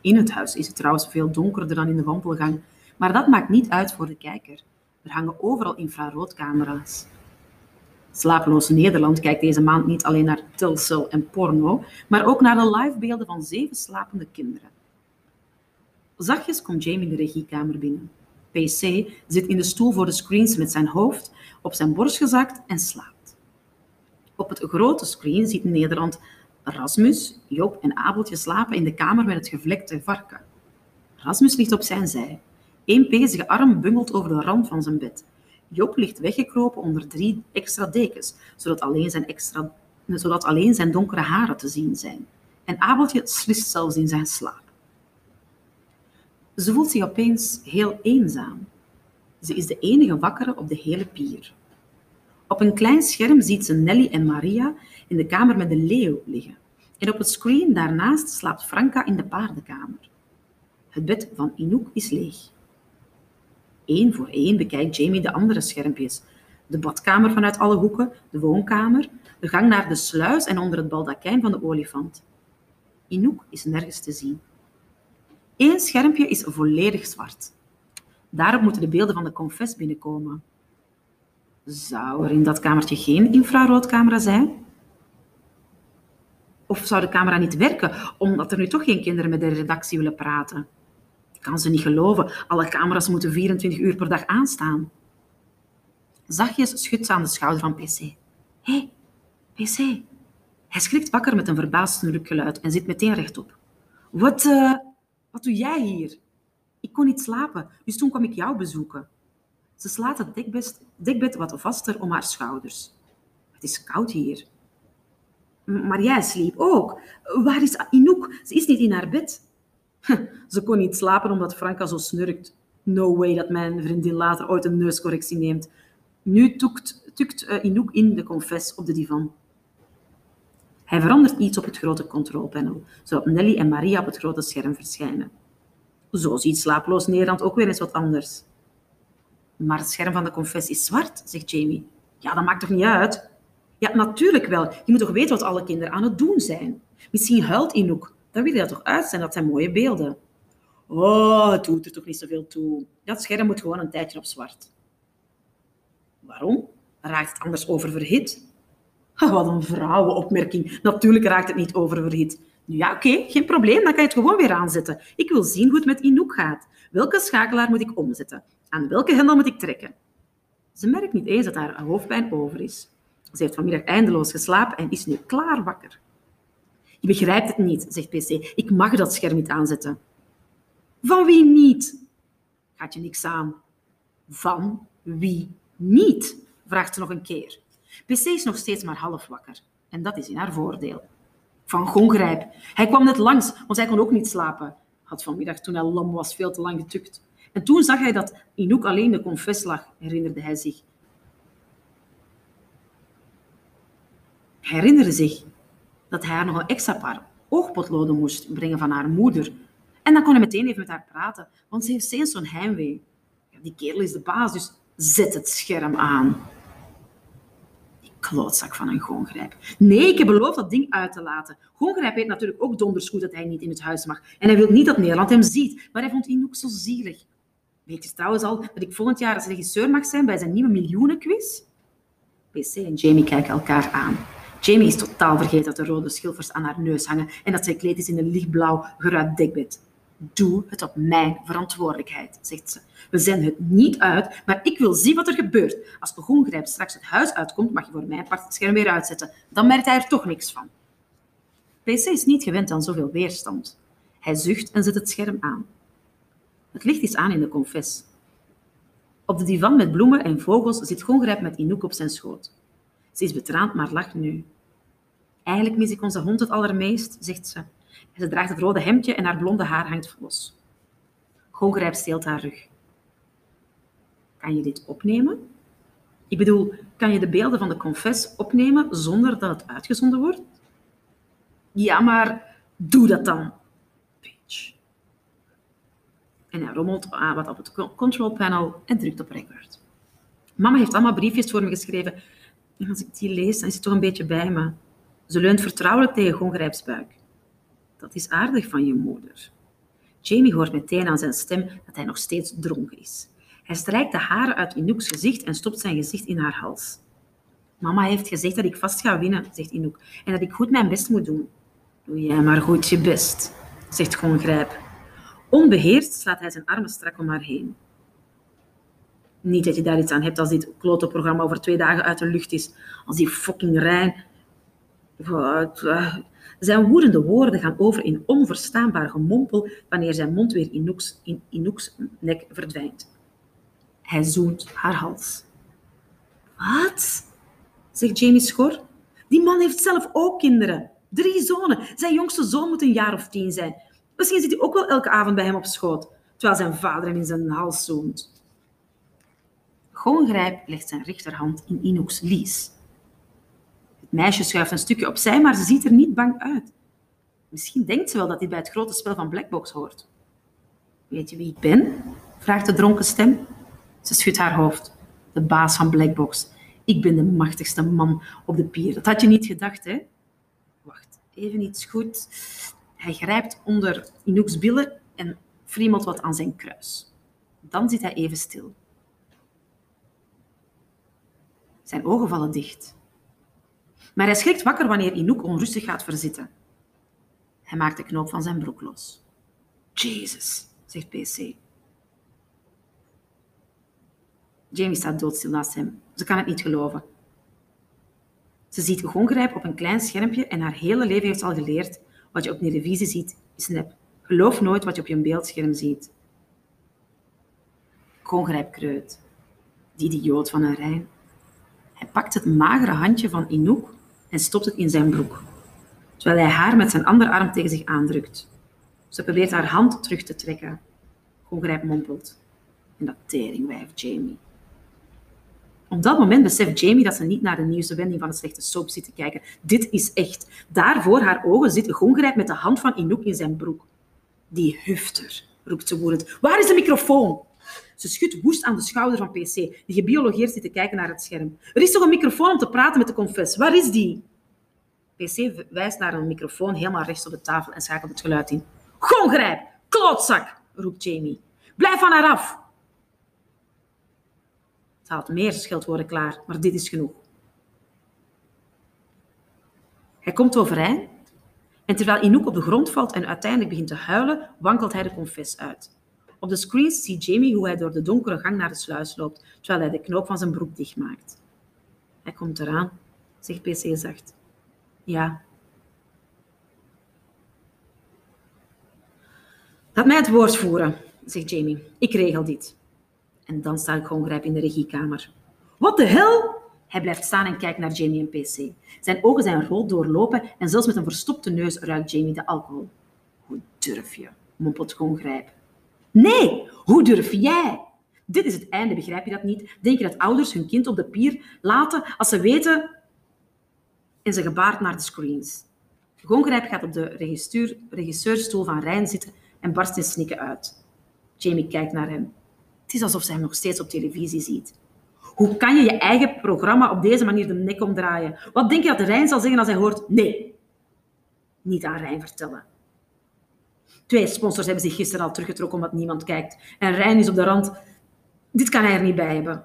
In het huis is het trouwens veel donkerder dan in de wandelgang, maar dat maakt niet uit voor de kijker. Er hangen overal infraroodcamera's. Slapeloos Nederland kijkt deze maand niet alleen naar tilcel en porno, maar ook naar de livebeelden van zeven slapende kinderen. Zachtjes komt Jamie de regiekamer binnen. PC zit in de stoel voor de screens met zijn hoofd op zijn borst gezakt en slaapt. Op het grote screen ziet Nederland Rasmus, Job en Abeltje slapen in de kamer met het gevlekte varken. Rasmus ligt op zijn zij. Eén pezige arm bungelt over de rand van zijn bed. Job ligt weggekropen onder drie extra dekens, zodat alleen zijn, extra, zodat alleen zijn donkere haren te zien zijn. En Abeltje slist zelfs in zijn slaap. Ze voelt zich opeens heel eenzaam. Ze is de enige wakkere op de hele pier. Op een klein scherm ziet ze Nelly en Maria in de kamer met de leeuw liggen. En op het screen daarnaast slaapt Franka in de paardenkamer. Het bed van Inouk is leeg. Eén voor één bekijkt Jamie de andere schermpjes. De badkamer vanuit alle hoeken, de woonkamer, de gang naar de sluis en onder het baldakijn van de olifant. Inouk is nergens te zien. Eén schermpje is volledig zwart. Daarop moeten de beelden van de confess binnenkomen. Zou er in dat kamertje geen infraroodcamera zijn? Of zou de camera niet werken, omdat er nu toch geen kinderen met de redactie willen praten? Kan ze niet geloven. Alle camera's moeten 24 uur per dag aanstaan. Zachtjes schudt ze aan de schouder van PC. Hé, hey, PC. Hij schrikt wakker met een verbaasd snurkgeluid en zit meteen rechtop. Wat, uh, wat doe jij hier? Ik kon niet slapen, dus toen kwam ik jou bezoeken. Ze slaat het dekbed, wat vaster om haar schouders. Het is koud hier. Maar jij sliep ook. Waar is Inouk? Ze is niet in haar bed. Ze kon niet slapen omdat Franka zo snurkt. No way dat mijn vriendin later ooit een neuscorrectie neemt. Nu tukt, tukt uh, Inouk in de confess op de divan. Hij verandert iets op het grote controlpanel, zodat Nelly en Maria op het grote scherm verschijnen. Zo ziet slaaploos Nederland ook weer eens wat anders. Maar het scherm van de confess is zwart, zegt Jamie. Ja, dat maakt toch niet uit? Ja, natuurlijk wel. Je moet toch weten wat alle kinderen aan het doen zijn? Misschien huilt Inouk. Dan wil je dat toch uit zijn, dat zijn mooie beelden. Oh, het doet er toch niet zoveel toe. Dat scherm moet gewoon een tijdje op zwart. Waarom? Raakt het anders oververhit? Wat een vrouwenopmerking. Natuurlijk raakt het niet oververhit. Ja, oké, geen probleem, dan kan je het gewoon weer aanzetten. Ik wil zien hoe het met Inouk gaat. Welke schakelaar moet ik omzetten? Aan welke hendel moet ik trekken? Ze merkt niet eens dat haar hoofdpijn over is. Ze heeft vanmiddag eindeloos geslapen en is nu klaar wakker. Je begrijpt het niet, zegt PC. Ik mag dat scherm niet aanzetten. Van wie niet? Gaat je niks aan. Van wie niet? vraagt ze nog een keer. PC is nog steeds maar half wakker. En dat is in haar voordeel. Van Gongrijp. Hij kwam net langs, want hij kon ook niet slapen. Had vanmiddag, toen hij lam was, veel te lang getukt. En toen zag hij dat Inouk alleen de confess lag, herinnerde hij zich. Hij herinnerde zich dat hij haar nog een extra paar oogpotloden moest brengen van haar moeder. En dan kon hij meteen even met haar praten, want ze heeft steeds zo'n heimwee. Die kerel is de baas, dus zet het scherm aan. Klootzak van een goongrijp. Nee, ik heb beloofd dat ding uit te laten. Goongrijp weet natuurlijk ook donders goed dat hij niet in het huis mag. En hij wil niet dat Nederland hem ziet, maar hij vond Inouk zo zielig. Weet je trouwens al dat ik volgend jaar als regisseur mag zijn bij zijn nieuwe miljoenenquiz? PC en Jamie kijken elkaar aan. Jamie is totaal vergeten dat de rode schilfers aan haar neus hangen en dat zij gekleed is in een lichtblauw geruit dekbed. Doe het op mijn verantwoordelijkheid, zegt ze. We zenden het niet uit, maar ik wil zien wat er gebeurt. Als Begongrijp straks het huis uitkomt, mag je voor mijn part het scherm weer uitzetten. Dan merkt hij er toch niks van. PC is niet gewend aan zoveel weerstand. Hij zucht en zet het scherm aan. Het licht is aan in de confes. Op de divan met bloemen en vogels zit Gongrijp met Inouk op zijn schoot. Ze is betraand, maar lacht nu. Eigenlijk mis ik onze hond het allermeest, zegt ze. Ze draagt het rode hemdje en haar blonde haar hangt los. Gongrijp steelt haar rug. Kan je dit opnemen? Ik bedoel, kan je de beelden van de confes opnemen zonder dat het uitgezonden wordt? Ja, maar doe dat dan. Bitch. En hij rommelt wat op het control panel en drukt op record. Mama heeft allemaal briefjes voor me geschreven. En als ik die lees, dan is het toch een beetje bij me. Ze leunt vertrouwelijk tegen Gongrijps buik. Dat is aardig van je moeder. Jamie hoort meteen aan zijn stem dat hij nog steeds dronken is. Hij strijkt de haren uit Inouk's gezicht en stopt zijn gezicht in haar hals. Mama heeft gezegd dat ik vast ga winnen, zegt Inouk, en dat ik goed mijn best moet doen. Doe jij maar goed je best, zegt Gongrijp. Onbeheerst slaat hij zijn armen strak om haar heen. Niet dat je daar iets aan hebt als dit klote programma over twee dagen uit de lucht is. Als die fucking Rijn... Zijn woedende woorden gaan over in onverstaanbaar gemompel wanneer zijn mond weer in Inouk's, in nek verdwijnt. Hij zoent haar hals. Wat? zegt Jamie schor. Die man heeft zelf ook kinderen. Drie zonen. Zijn jongste zoon moet een jaar of tien zijn. Misschien zit hij ook wel elke avond bij hem op schoot, terwijl zijn vader hem in zijn hals zoent. Gongrijp legt zijn rechterhand in Inouk's lies. Meisje schuift een stukje opzij, maar ze ziet er niet bang uit. Misschien denkt ze wel dat dit bij het grote spel van Blackbox hoort. Weet je wie ik ben? vraagt de dronken stem. Ze schudt haar hoofd. De baas van Blackbox. Ik ben de machtigste man op de pier. Dat had je niet gedacht, hè? Wacht, even iets goed. Hij grijpt onder Inouk's billen en friemelt wat aan zijn kruis. Dan zit hij even stil. Zijn ogen vallen dicht. Maar hij schrikt wakker wanneer Inouk onrustig gaat verzitten. Hij maakt de knoop van zijn broek los. Jezus, zegt PC. Jamie staat doodstil naast hem. Ze kan het niet geloven. Ze ziet Gongrijp op een klein schermpje en haar hele leven heeft al geleerd wat je op televisie ziet, is nep. Geloof nooit wat je op je beeldscherm ziet. Gongrijp kreut. Die idioot van een Rijn. Hij pakt het magere handje van Inouk en stopt het in zijn broek, terwijl hij haar met zijn andere arm tegen zich aandrukt. Ze probeert haar hand terug te trekken. Gongrijp mompelt. En dat teringwijf Jamie. Op dat moment beseft Jamie dat ze niet naar de nieuwste wending van het slechte soap zit te kijken. Dit is echt. Daar voor haar ogen zit Gongrijp met de hand van Inouk in zijn broek. Die hufter, roept ze woedend. Waar is de microfoon? Ze schudt woest aan de schouder van PC, die gebiologeerd zit te kijken naar het scherm. Er is toch een microfoon om te praten met de confess? Waar is die? PC wijst naar een microfoon helemaal rechts op de tafel en schakelt het geluid in. Gongrijp! Klootzak! roept Jamie. Blijf van haar af! Ze haalt meer scheldwoorden klaar, maar dit is genoeg. Hij komt overeind en terwijl Inouk op de grond valt en uiteindelijk begint te huilen, wankelt hij de confess uit. Op de screens ziet Jamie hoe hij door de donkere gang naar de sluis loopt, terwijl hij de knoop van zijn broek dichtmaakt. Hij komt eraan, zegt PC zacht. Ja. Laat mij het woord voeren, zegt Jamie. Ik regel dit. En dan sta ik gewoon grijp in de regiekamer. Wat de hel? Hij blijft staan en kijkt naar Jamie en PC. Zijn ogen zijn rood doorlopen en zelfs met een verstopte neus ruikt Jamie de alcohol. Hoe durf je? mompelt gewoon grijp. Nee, hoe durf jij? Dit is het einde, begrijp je dat niet? Denk je dat ouders hun kind op de pier laten als ze weten... En ze gebaart naar de screens. Gongrijp gaat op de regisseurstoel van Rijn zitten en barst in snikken uit. Jamie kijkt naar hem. Het is alsof ze hem nog steeds op televisie ziet. Hoe kan je je eigen programma op deze manier de nek omdraaien? Wat denk je dat Rijn zal zeggen als hij hoort nee? Niet aan Rijn vertellen. Twee sponsors hebben zich gisteren al teruggetrokken omdat niemand kijkt. En Rijn is op de rand. Dit kan hij er niet bij hebben.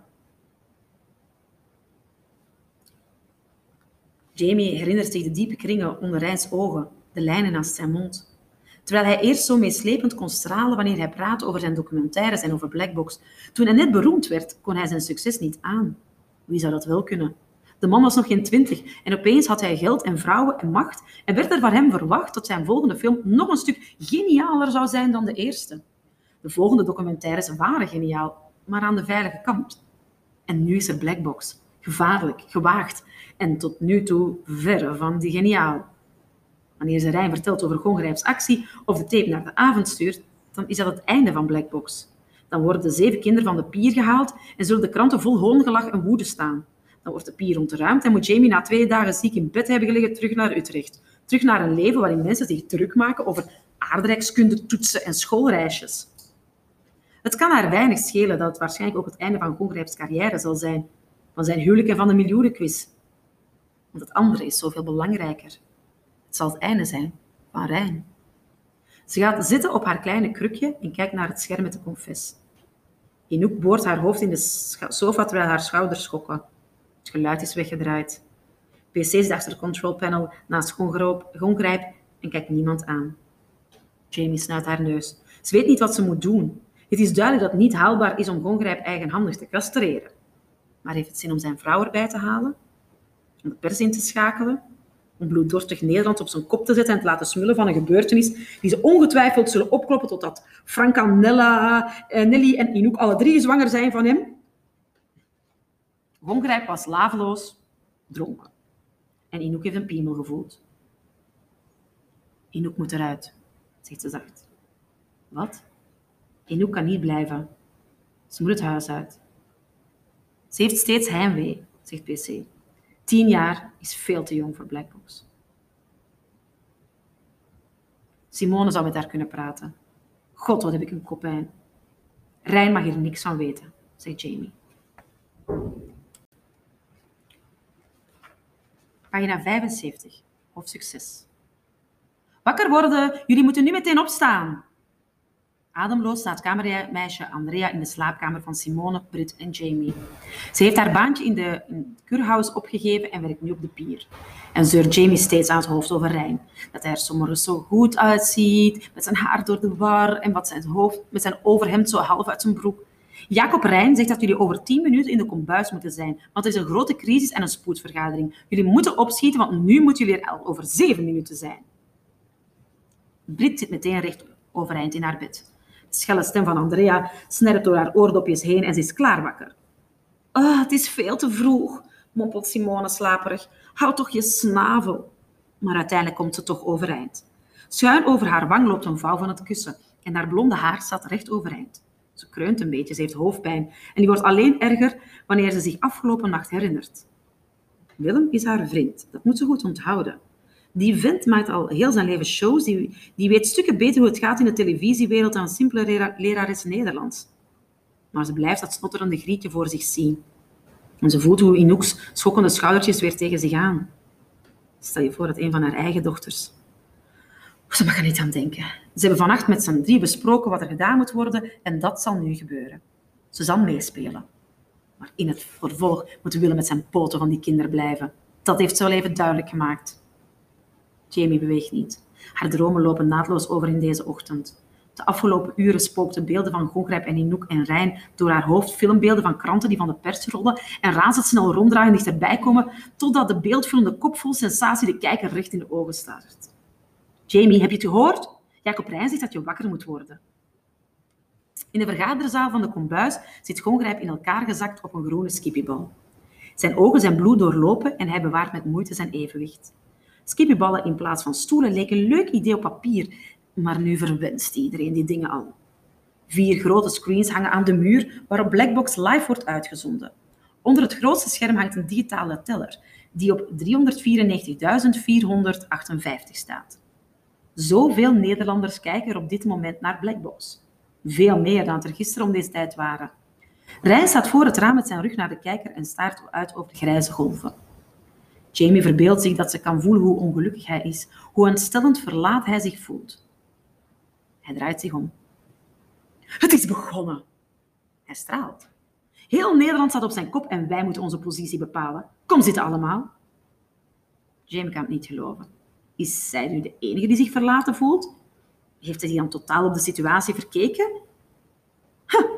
Jamie herinnert zich de diepe kringen onder Rijns ogen, de lijnen naast zijn mond. Terwijl hij eerst zo meeslepend kon stralen wanneer hij praatte over zijn documentaires en over Blackbox. Toen hij net beroemd werd, kon hij zijn succes niet aan. Wie zou dat wel kunnen? De man was nog geen twintig en opeens had hij geld en vrouwen en macht en werd er van hem verwacht dat zijn volgende film nog een stuk genialer zou zijn dan de eerste. De volgende documentaires waren geniaal, maar aan de veilige kant. En nu is er Blackbox. Gevaarlijk, gewaagd en tot nu toe verre van die geniaal. Wanneer ze Rijn vertelt over Gongrijps actie of de tape naar de avond stuurt, dan is dat het einde van Blackbox. Dan worden de zeven kinderen van de pier gehaald en zullen de kranten vol hoongelach en woede staan. Dan wordt de pier ontruimd en moet Jamie na twee dagen ziek in bed hebben gelegen terug naar Utrecht. Terug naar een leven waarin mensen zich druk maken over aardrijkskunde, toetsen en schoolreisjes. Het kan haar weinig schelen dat het waarschijnlijk ook het einde van Gongrijps carrière zal zijn, van zijn huwelijk en van de miljoenenquiz. Want het andere is zoveel belangrijker. Het zal het einde zijn van Rijn. Ze gaat zitten op haar kleine krukje en kijkt naar het scherm met de confess. Inouk boort haar hoofd in de sofa terwijl haar schouders schokken. Het geluid is weggedraaid. PC zit achter de control panel naast Gongrijp en kijkt niemand aan. Jamie snuit haar neus. Ze weet niet wat ze moet doen. Het is duidelijk dat het niet haalbaar is om Gongrijp eigenhandig te castreren. Maar heeft het zin om zijn vrouw erbij te halen? Om de pers in te schakelen? Om bloeddorstig Nederland op zijn kop te zetten en te laten smullen van een gebeurtenis die ze ongetwijfeld zullen opkloppen totdat Franka, Nella, eh, Nelly en Inouk alle drie zwanger zijn van hem? Gongrijp was laveloos, dronken. En Inouk heeft een piemel gevoeld. Inouk moet eruit, zegt ze zacht. Wat? Inouk kan niet blijven. Ze moet het huis uit. Ze heeft steeds heimwee, zegt PC. Tien jaar is veel te jong voor Blackbox. Simone zou met haar kunnen praten. God, wat heb ik een kopijn. Rijn mag hier niks van weten, zegt Jamie. Pagina 75, hoofdstuk 6. Wakker worden, jullie moeten nu meteen opstaan. Ademloos staat kamermeisje Andrea in de slaapkamer van Simone, Brit en Jamie. Ze heeft haar baantje in de kurhaus opgegeven en werkt nu op de pier. En zeurt Jamie steeds aan het hoofd over Rijn. Dat hij er soms zo goed uitziet, met zijn haar door de war en wat zijn hoofd, met zijn overhemd zo half uit zijn broek. Jacob Rijn zegt dat jullie over tien minuten in de kombuis moeten zijn, want er is een grote crisis en een spoedvergadering. Jullie moeten opschieten, want nu moeten jullie er al over zeven minuten zijn. Brit zit meteen recht overeind in haar bed. De schelle stem van Andrea snerpt door haar oordopjes heen en ze is klaar wakker. Ah, het is veel te vroeg, mompelt Simone slaperig. Houd toch je snavel. Maar uiteindelijk komt ze toch overeind. Schuin over haar wang loopt een vouw van het kussen en haar blonde haar staat recht overeind. Ze kreunt een beetje, ze heeft hoofdpijn en die wordt alleen erger wanneer ze zich afgelopen nacht herinnert. Willem is haar vriend, dat moet ze goed onthouden. Die vent maakt al heel zijn leven shows, die, die weet stukken beter hoe het gaat in de televisiewereld dan een simpele lera lerares Nederlands. Maar ze blijft dat snotterende grietje voor zich zien. En ze voelt hoe Inouk's schokkende schoudertjes weer tegen zich aan. Stel je voor dat een van haar eigen dochters ze mag er niet aan denken. Ze hebben vannacht met z'n drie besproken wat er gedaan moet worden en dat zal nu gebeuren. Ze zal meespelen. Maar in het vervolg moet Willem met zijn poten van die kinderen blijven. Dat heeft ze wel even duidelijk gemaakt. Jamie beweegt niet. Haar dromen lopen naadloos over in deze ochtend. De afgelopen uren spookten beelden van Gongrijp en Inouk en Rijn door haar hoofd, filmbeelden van kranten die van de pers rollen en razendsnel ronddraaien dichterbij komen, totdat de beeldvullende kop vol sensatie de kijker recht in de ogen staart. Jamie, heb je het gehoord? Jacob Rijn zegt dat je wakker moet worden. In de vergaderzaal van de kombuis zit Gongrijp in elkaar gezakt op een groene skippiebal. Zijn ogen zijn bloed doorlopen en hij bewaart met moeite zijn evenwicht. Skippieballen in plaats van stoelen leken een leuk idee op papier, maar nu verwenst iedereen die dingen al. Vier grote screens hangen aan de muur waarop Blackbox live wordt uitgezonden. Onder het grootste scherm hangt een digitale teller die op 394.458 staat. Zoveel Nederlanders kijken er op dit moment naar Blackbox. Veel meer dan er gisteren om deze tijd waren. Rijn staat voor het raam met zijn rug naar de kijker en staart uit over de grijze golven. Jamie verbeeldt zich dat ze kan voelen hoe ongelukkig hij is, hoe ontstellend verlaat hij zich voelt. Hij draait zich om. Het is begonnen. Hij straalt. Heel Nederland staat op zijn kop en wij moeten onze positie bepalen. Kom zitten allemaal. Jamie kan het niet geloven. Is zij nu de enige die zich verlaten voelt? Heeft hij dan totaal op de situatie verkeken?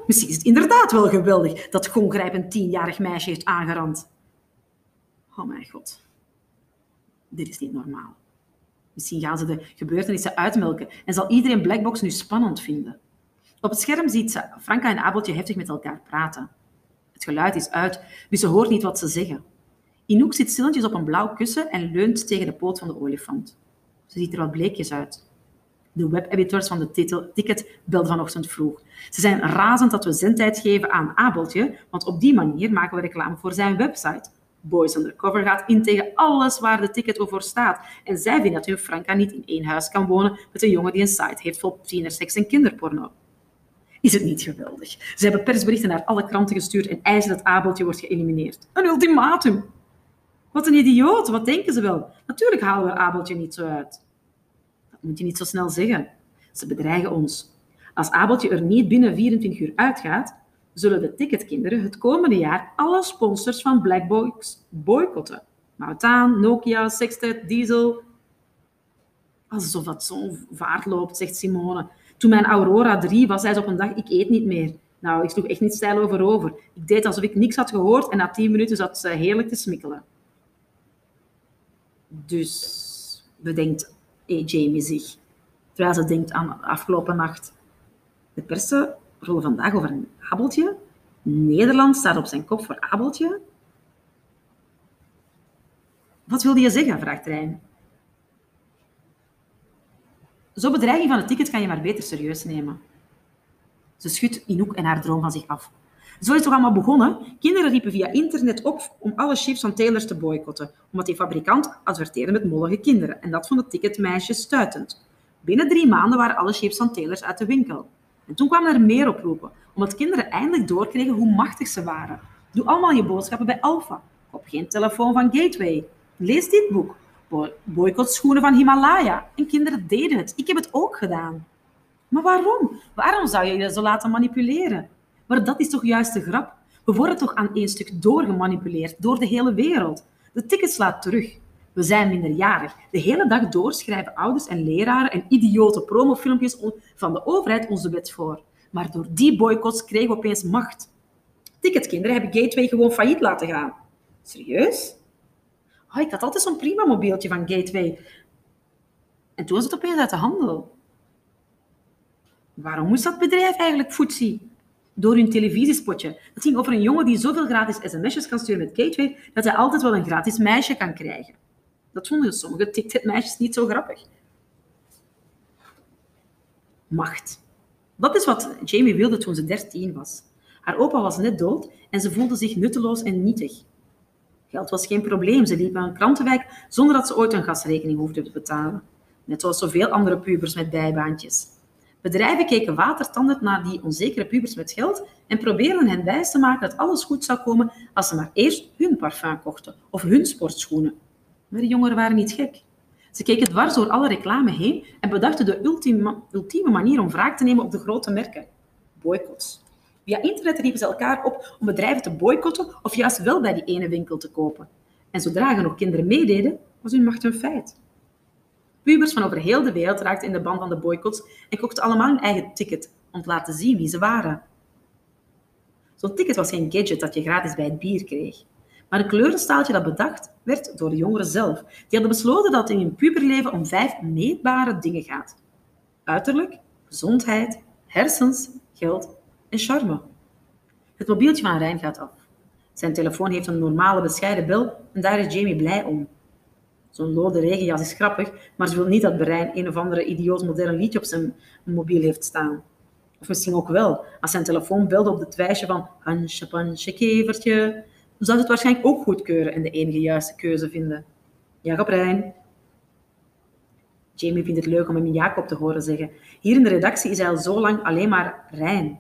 Misschien is het inderdaad wel geweldig dat Gongrijp een tienjarig meisje heeft aangerand. Oh mijn god. Dit is niet normaal. Misschien gaan ze de gebeurtenissen uitmelken en zal iedereen Blackbox nu spannend vinden. Op het scherm ziet ze Franka en Abeltje heftig met elkaar praten. Het geluid is uit, dus ze hoort niet wat ze zeggen. Inouk zit stilletjes op een blauw kussen en leunt tegen de poot van de olifant. Ze ziet er wat bleekjes uit. De webeditors van de titel Ticket belden vanochtend vroeg. Ze zijn razend dat we zendtijd geven aan Abeltje, want op die manier maken we reclame voor zijn website. Boys Undercover gaat in tegen alles waar de ticket voor staat. En zij vinden dat hun Franka niet in één huis kan wonen met een jongen die een site heeft vol tienerseks en kinderporno. Is het niet geweldig? Ze hebben persberichten naar alle kranten gestuurd en eisen dat Abeltje wordt geëlimineerd. Een ultimatum! Wat een idioot, wat denken ze wel? Natuurlijk halen we Abeltje niet zo uit. Dat moet je niet zo snel zeggen. Ze bedreigen ons. Als Abeltje er niet binnen 24 uur uitgaat, zullen de ticketkinderen het komende jaar alle sponsors van Blackbox boycotten. Mautaan, Nokia, Sextet, Diesel. Alsof dat zo'n vaart loopt, zegt Simone. Toen mijn Aurora 3 was, zei ze op een dag, ik eet niet meer. Nou, ik sloeg echt niet stijl over over. Ik deed alsof ik niks had gehoord en na tien minuten zat ze heerlijk te smikkelen. Dus bedenkt Jamie zich, terwijl ze denkt aan afgelopen nacht. De persen rollen vandaag over een Abeltje. Nederland staat op zijn kop voor Abeltje. Wat wilde je zeggen? vraagt Rijn. Zo'n bedreiging van het ticket kan je maar beter serieus nemen. Ze schudt Inouk en haar droom van zich af. Zo is het allemaal begonnen? Kinderen riepen via internet op om alle chips van Taylors te boycotten, omdat die fabrikant adverteerde met mollige kinderen. En dat vond het ticketmeisje stuitend. Binnen drie maanden waren alle chips van Taylors uit de winkel. En toen kwamen er meer oproepen, omdat kinderen eindelijk doorkregen hoe machtig ze waren. Doe allemaal je boodschappen bij Alpha. Koop geen telefoon van Gateway. Lees dit boek. Boycott schoenen van Himalaya. En kinderen deden het. Ik heb het ook gedaan. Maar waarom? Waarom zou je je zo laten manipuleren? Maar dat is toch juist de grap? We worden toch aan één stuk doorgemanipuleerd door de hele wereld. De ticket slaat terug. We zijn minderjarig. De hele dag door schrijven ouders en leraren en idiote promofilmpjes van de overheid onze wet voor. Maar door die boycotts kregen we opeens macht. Ticketkinderen hebben Gateway gewoon failliet laten gaan. Serieus? Oh, ik had altijd zo'n prima mobieltje van Gateway. En toen was het opeens uit de handel. Waarom moest dat bedrijf eigenlijk voetzie? Door hun televisiespotje. Het ging over een jongen die zoveel gratis sms'jes kan sturen met Gateway, dat hij altijd wel een gratis meisje kan krijgen. Dat vonden sommige TikTok-meisjes niet zo grappig. Macht. Dat is wat Jamie wilde toen ze 13 was. Haar opa was net dood en ze voelde zich nutteloos en nietig. Geld was geen probleem. Ze liep aan een krantenwijk zonder dat ze ooit een gasrekening hoefde te betalen. Net zoals zoveel andere pubers met bijbaantjes. Bedrijven keken watertanden naar die onzekere pubers met geld en probeerden hen wijs te maken dat alles goed zou komen als ze maar eerst hun parfum kochten of hun sportschoenen. Maar de jongeren waren niet gek. Ze keken dwars door alle reclame heen en bedachten de ultieme, ultieme manier om wraak te nemen op de grote merken. Boycotts. Via internet riepen ze elkaar op om bedrijven te boycotten of juist wel bij die ene winkel te kopen. En zodra er nog kinderen meededen, was hun macht een feit. Pubers van over heel de wereld raakten in de band van de boycotts en kochten allemaal hun eigen ticket om te laten zien wie ze waren. Zo'n ticket was geen gadget dat je gratis bij het bier kreeg, maar een kleurenstaaltje dat bedacht werd door de jongeren zelf. Die hadden besloten dat het in hun puberleven om vijf meetbare dingen gaat. Uiterlijk, gezondheid, hersens, geld en charme. Het mobieltje van Rijn gaat af. Zijn telefoon heeft een normale bescheiden bel en daar is Jamie blij om. Zo'n lode regenjas is grappig, maar ze wil niet dat Brein een of andere idioot modern liedje op zijn mobiel heeft staan. Of misschien ook wel, als zijn telefoon belde op het wijsje van Hansje, Pansje, Kevertje, zou het waarschijnlijk ook goedkeuren en de enige juiste keuze vinden. Jacob Rijn. Jamie vindt het leuk om hem Jacob te horen zeggen. Hier in de redactie is hij al zo lang alleen maar Rijn.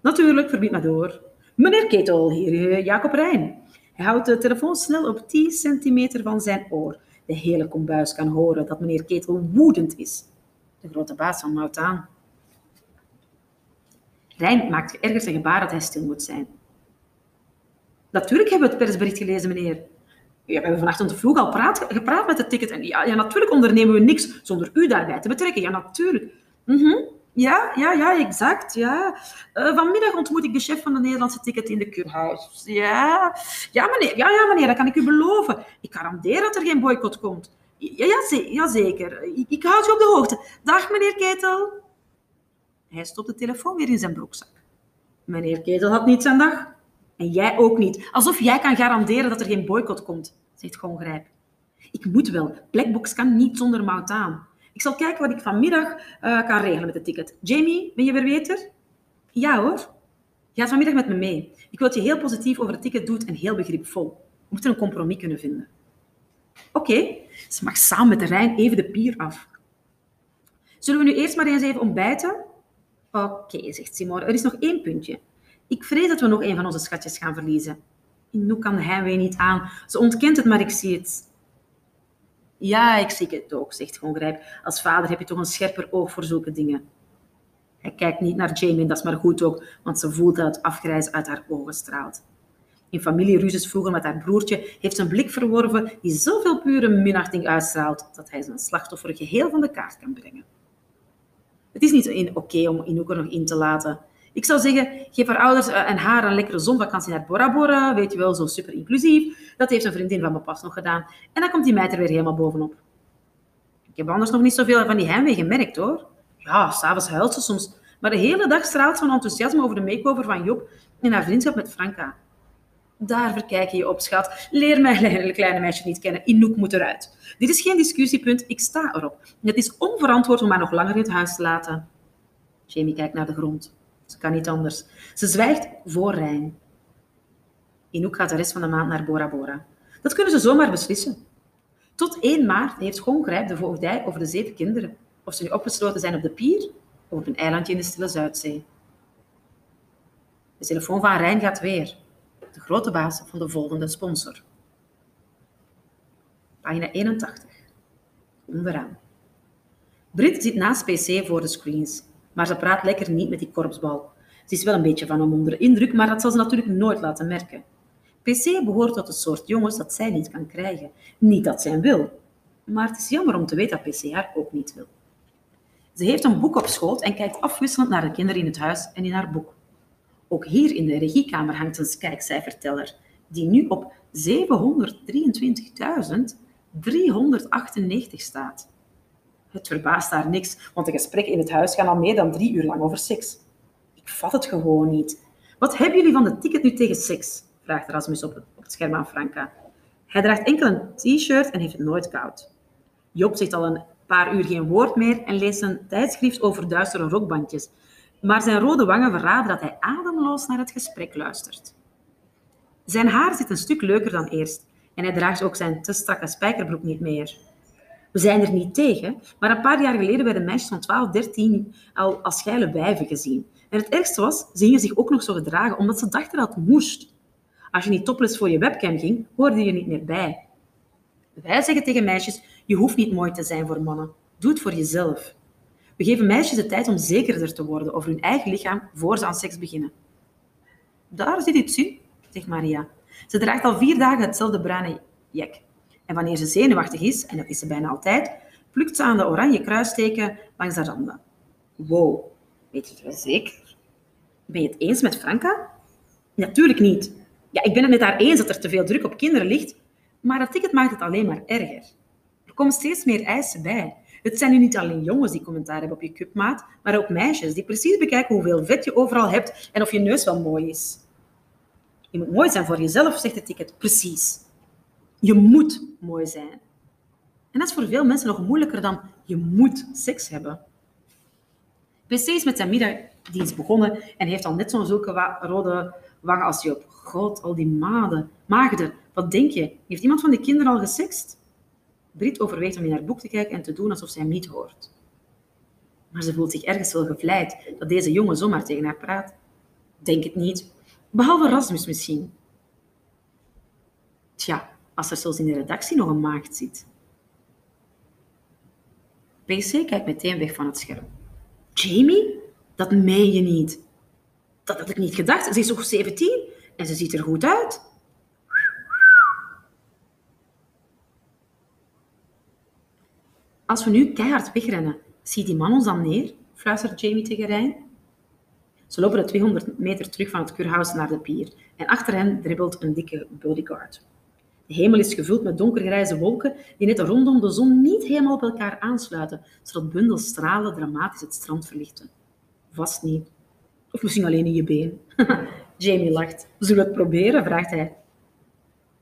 Natuurlijk, verbied maar door. Meneer Ketel, hier eh, Jacob Rijn. Hij houdt de telefoon snel op 10 centimeter van zijn oor. De hele kombuis kan horen dat meneer Ketel woedend is. De grote baas van Mout aan. Maakt geërgerd een gebaar dat hij stil moet zijn. Natuurlijk hebben we het persbericht gelezen, meneer. We hebben vanochtend vroeg al praat, gepraat met het ticket. En ja, natuurlijk ondernemen we niks zonder u daarbij te betrekken. Ja, natuurlijk. Mhm. Ja, ja, ja, exact. Ja. Uh, vanmiddag ontmoet ik de chef van de Nederlandse ticket in de Kurhuis. Ja. Ja, meneer, ja, ja, meneer, dat kan ik u beloven. Ik garandeer dat er geen boycott komt. Ja, ja, ja zeker. Ik, ik houd u op de hoogte. Dag, meneer Ketel. Hij stopt de telefoon weer in zijn broekzak. Meneer Ketel had niet zijn dag. En jij ook niet. Alsof jij kan garanderen dat er geen boycott komt, zegt Gongrijp. Ik moet wel. Blackbox kan niet zonder mout aan. Ik zal kijken wat ik vanmiddag uh, kan regelen met het ticket. Jamie, ben je weer beter? Ja hoor. Ga vanmiddag met me mee. Ik wil dat je heel positief over het ticket doet en heel begripvol. We moeten een compromis kunnen vinden. Oké, ze mag samen met de Rijn even de pier af. Zullen we nu eerst maar eens even ontbijten? Oké, zegt Simon. Er is nog één puntje. Ik vrees dat we nog een van onze schatjes gaan verliezen. Nu kan heimwee niet aan. Ze ontkent het, maar ik zie het. Ja, ik zie het ook, zegt Gongrijp. Als vader heb je toch een scherper oog voor zulke dingen. Hij kijkt niet naar Jamie dat is maar goed ook, want ze voelt dat het afgrijzen uit haar ogen straalt. In familieruzes vroeger met haar broertje heeft ze een blik verworven die zoveel pure minachting uitstraalt dat hij zijn slachtoffer geheel van de kaart kan brengen. Het is niet oké om Inouk er nog in te laten. Ik zou zeggen, geef haar ouders en haar een lekkere zonvakantie naar Bora Bora. Weet je wel, zo super inclusief. Dat heeft een vriendin van me pas nog gedaan. En dan komt die meid er weer helemaal bovenop. Ik heb anders nog niet zoveel van die heimwee gemerkt, hoor. Ja, s'avonds huilt ze soms. Maar de hele dag straalt ze van enthousiasme over de makeover van Job en haar vriendschap met Franka. Daar verkijk je je op, schat. Leer mijn kleine meisje niet kennen. Inouk moet eruit. Dit is geen discussiepunt, ik sta erop. Het is onverantwoord om haar nog langer in het huis te laten. Jamie kijkt naar de grond. Ze kan niet anders. Ze zwijgt voor Rijn. Inouk gaat de rest van de maand naar Bora Bora. Dat kunnen ze zomaar beslissen. Tot 1 maart heeft Gongrijp de voogdij over de zeven kinderen. Of ze nu opgesloten zijn op de pier of op een eilandje in de Stille Zuidzee. De telefoon van Rijn gaat weer. De grote baas van de volgende sponsor. Pagina 81. Onderaan. Brit zit naast PC voor de screens maar ze praat lekker niet met die korpsbal. Ze is wel een beetje van hem onder de indruk, maar dat zal ze natuurlijk nooit laten merken. PC behoort tot het soort jongens dat zij niet kan krijgen. Niet dat zij wil, maar het is jammer om te weten dat PC haar ook niet wil. Ze heeft een boek op schoot en kijkt afwisselend naar de kinderen in het huis en in haar boek. Ook hier in de regiekamer hangt een kijkcijferteller, die nu op 723.398 staat. Het verbaast haar niks, want de gesprekken in het huis gaan al meer dan drie uur lang over seks. Ik vat het gewoon niet. Wat hebben jullie van de ticket nu tegen seks? Vraagt Rasmus op het, scherm aan Franka. Hij draagt enkel een t-shirt en heeft het nooit koud. Job zegt al een paar uur geen woord meer en leest een tijdschrift over duistere rokbandjes. Maar zijn rode wangen verraden dat hij ademloos naar het gesprek luistert. Zijn haar zit een stuk leuker dan eerst en hij draagt ook zijn te strakke spijkerbroek niet meer. We zijn er niet tegen, maar een paar jaar geleden werden meisjes van 12, 13 al als geile wijven gezien. En het ergste was, ze gingen zich ook nog zo gedragen, omdat ze dachten dat het moest. Als je niet topless voor je webcam ging, hoorde je niet meer bij. Wij zeggen tegen meisjes, je hoeft niet mooi te zijn voor mannen. Doe het voor jezelf. We geven meisjes de tijd om zekerder te worden over hun eigen lichaam voor ze aan seks beginnen. Daar zit iets in, zegt Maria. Ze draagt al vier dagen hetzelfde bruine jek. En wanneer ze zenuwachtig is, en dat is ze bijna altijd, plukt ze aan de oranje kruisteken langs de randen. Wow, weet je het wel zeker? Ben je het eens met Franka? Natuurlijk niet. Ja, ik ben het met haar eens dat er te veel druk op kinderen ligt, maar dat ticket maakt het alleen maar erger. Er komen steeds meer eisen bij. Het zijn nu niet alleen jongens die commentaar hebben op je cupmaat, maar ook meisjes die precies bekijken hoeveel vet je overal hebt en of je neus wel mooi is. Je moet mooi zijn voor jezelf, zegt het ticket. Precies. Je moet mooi zijn. En dat is voor veel mensen nog moeilijker dan je moet seks hebben. PC is met zijn middagdienst begonnen en heeft al net zo'n zulke rode wangen als je op. God, al die maden, maagden. Wat denk je? Heeft iemand van die kinderen al gesext? Brit overweegt om in haar boek te kijken en te doen alsof zij hem niet hoort. Maar ze voelt zich ergens wel gevleid dat deze jongen zomaar tegen haar praat. Denk het niet. Behalve Rasmus misschien. Tja, als er zelfs in de redactie nog een maagd zit. PC kijkt meteen weg van het scherm. Jamie? Dat meen je niet dat had ik niet gedacht. Ze is nog 17 en ze ziet er goed uit. Als we nu keihard wegrennen, ziet die man ons dan neer? fluistert Jamie tegen Rijn. Ze lopen de 200 meter terug van het kurhaus naar de pier en achter hen dribbelt een dikke bodyguard. De hemel is gevuld met donkergrijze wolken die net rondom de zon niet helemaal op elkaar aansluiten, zodat bundels stralen dramatisch het strand verlichten. Vast niet Misschien alleen in je been. Jamie lacht. Zullen we het proberen? vraagt hij.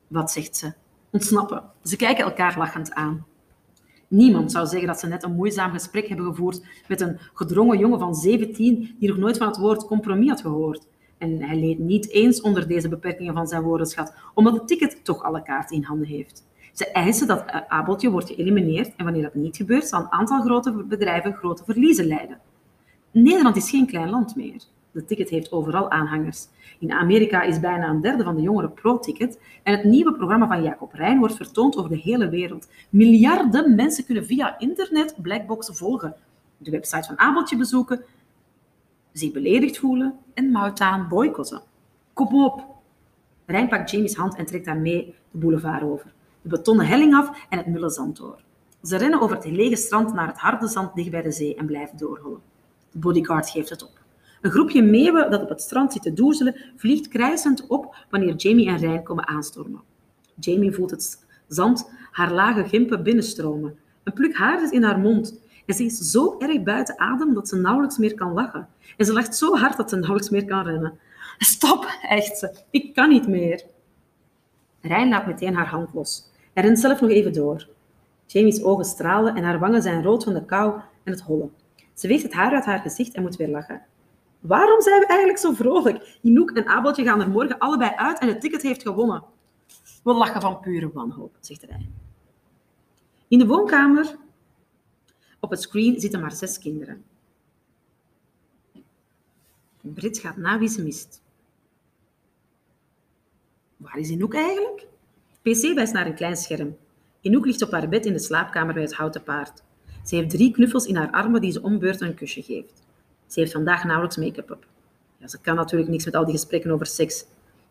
Wat zegt ze? Ontsnappen. Ze kijken elkaar lachend aan. Niemand zou zeggen dat ze net een moeizaam gesprek hebben gevoerd met een gedrongen jongen van 17 die nog nooit van het woord compromis had gehoord. En hij leed niet eens onder deze beperkingen van zijn woordenschat, omdat het ticket toch alle kaarten in handen heeft. Ze eisen dat Abeltje wordt geëlimineerd en wanneer dat niet gebeurt, zal een aantal grote bedrijven grote verliezen lijden. Nederland is geen klein land meer. De ticket heeft overal aanhangers. In Amerika is bijna een derde van de jongeren pro-ticket en het nieuwe programma van Jacob Rijn wordt vertoond over de hele wereld. Miljarden mensen kunnen via internet Blackbox volgen, de website van Abeltje bezoeken, zich beledigd voelen en Mautaan boycotten. Kom op! Rijn pakt Jamie's hand en trekt haar mee de boulevard over, de betonnen helling af en het mulle zand door. Ze rennen over het lege strand naar het harde zand dicht bij de zee en blijven doorhollen. De bodyguard geeft het op. Een groepje meeuwen dat op het strand zit te doezelen, vliegt krijsend op wanneer Jamie en Rijn komen aanstormen. Jamie voelt het zand haar lage gimpen binnenstromen. Een pluk haar zit in haar mond en ze is zo erg buiten adem dat ze nauwelijks meer kan lachen. En ze lacht zo hard dat ze nauwelijks meer kan rennen. Stop, echt ze. Ik kan niet meer. Rijn laat meteen haar hand los. Hij rent zelf nog even door. Jamie's ogen stralen en haar wangen zijn rood van de kou en het hollen. Ze weegt het haar uit haar gezicht en moet weer lachen. Waarom zijn we eigenlijk zo vrolijk? Inouk en Abeltje gaan er morgen allebei uit en het ticket heeft gewonnen. We lachen van pure wanhoop, zegt hij. In de woonkamer op het screen zitten maar zes kinderen. Brit gaat na wie ze mist. Waar is Inouk eigenlijk? PC wijst naar een klein scherm. Inouk ligt op haar bed in de slaapkamer bij het houten paard. Ze heeft drie knuffels in haar armen die ze ombeurt een kusje geeft. Ze heeft vandaag nauwelijks make-up op. Ja, ze kan natuurlijk niks met al die gesprekken over seks.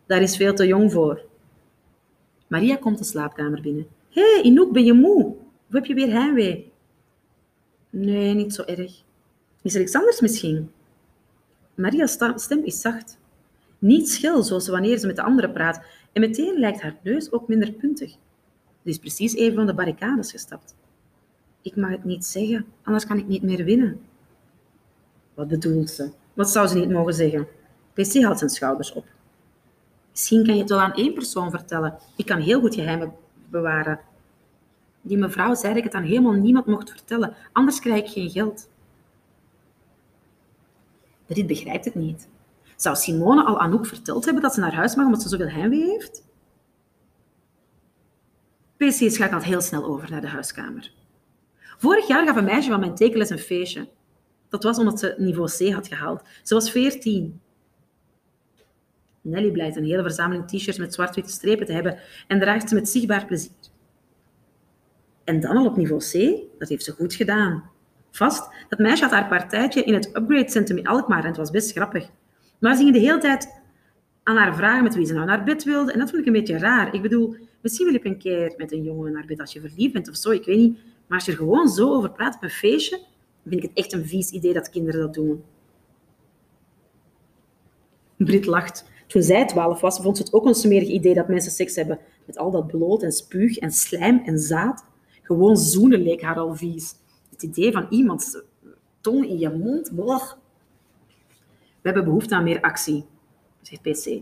Daar is veel te jong voor. Maria komt de slaapkamer binnen. Hé, hey, Inouk, ben je moe? Of heb je weer heimwee? Nee, niet zo erg. Is er iets anders misschien? Maria's stem is zacht. Niet schil, zoals wanneer ze met de anderen praat. En meteen lijkt haar neus ook minder puntig. Ze is precies even van de barricades gestapt. Ik mag het niet zeggen, anders kan ik niet meer winnen. Wat bedoelt ze? Wat zou ze niet mogen zeggen? PC haalt zijn schouders op. Misschien kan je het wel aan één persoon vertellen. Ik kan heel goed geheimen bewaren. Die mevrouw zei dat ik het aan helemaal niemand mocht vertellen, anders krijg ik geen geld. Brit begrijpt het niet. Zou Simone al Anouk verteld hebben dat ze naar huis mag omdat ze zoveel heimwee heeft? PC schakelt heel snel over naar de huiskamer. Vorig jaar gaf een meisje van mijn tekenles een feestje. Dat was omdat ze niveau C had gehaald. Ze was 14. Nelly blijkt een hele verzameling t-shirts met zwart-witte strepen te hebben en draagt ze met zichtbaar plezier. En dan al op niveau C, dat heeft ze goed gedaan. Vast, dat meisje had haar partijtje in het upgrade centrum in Alkmaar en het was best grappig. Maar ze ging de hele tijd aan haar vragen met wie ze nou naar bed wilde en dat vond ik een beetje raar. Ik bedoel, misschien wil je een keer met een jongen naar bed als je verliefd bent of zo, ik weet niet. Maar als je er gewoon zo over praat op een feestje, vind ik het echt een vies idee dat kinderen dat doen. Brit lacht. Toen zij twaalf was, vond ze het ook een smerig idee dat mensen seks hebben. Met al dat bloot en spuug en slijm en zaad. Gewoon zoenen leek haar al vies. Het idee van iemands tong in je mond. Blah. We hebben behoefte aan meer actie, zegt PC.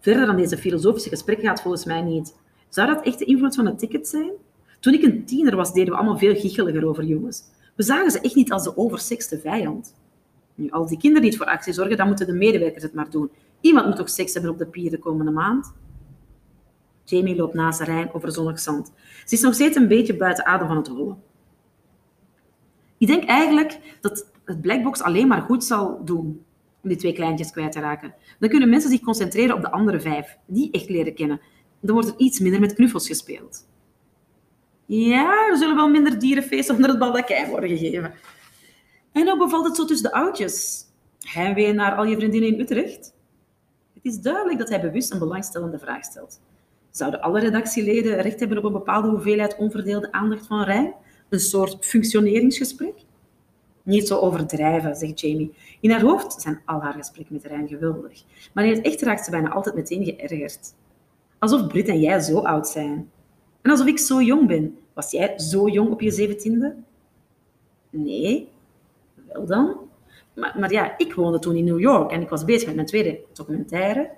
Verder dan deze filosofische gesprekken gaat volgens mij niet. Zou dat echt de invloed van het ticket zijn? Toen ik een tiener was, deden we allemaal veel giecheliger over jongens. We zagen ze echt niet als de oversekste vijand. Nu, als die kinderen niet voor actie zorgen, dan moeten de medewerkers het maar doen. Iemand moet toch seks hebben op de pier de komende maand? Jamie loopt naast Rijn over zonnig zand. Ze is nog steeds een beetje buiten adem van het hollen. Ik denk eigenlijk dat het Blackbox alleen maar goed zal doen om die twee kleintjes kwijt te raken. Dan kunnen mensen zich concentreren op de andere vijf, die echt leren kennen. Dan wordt er iets minder met knuffels gespeeld. Ja, er zullen wel minder dierenfeesten onder het baldakijn worden gegeven. En hoe bevalt het zo tussen de oudjes? Heimwee naar al je vriendinnen in Utrecht? Het is duidelijk dat hij bewust een belangstellende vraag stelt. Zouden alle redactieleden recht hebben op een bepaalde hoeveelheid onverdeelde aandacht van Rijn? Een soort functioneringsgesprek? Niet zo overdrijven, zegt Jamie. In haar hoofd zijn al haar gesprekken met Rijn geweldig. Maar in het echt raakt ze bijna altijd meteen geërgerd. Alsof Brit en jij zo oud zijn. En alsof ik zo jong ben. Was jij zo jong op je zeventiende? Nee. Wel dan? Maar, maar ja, ik woonde toen in New York en ik was bezig met mijn tweede documentaire.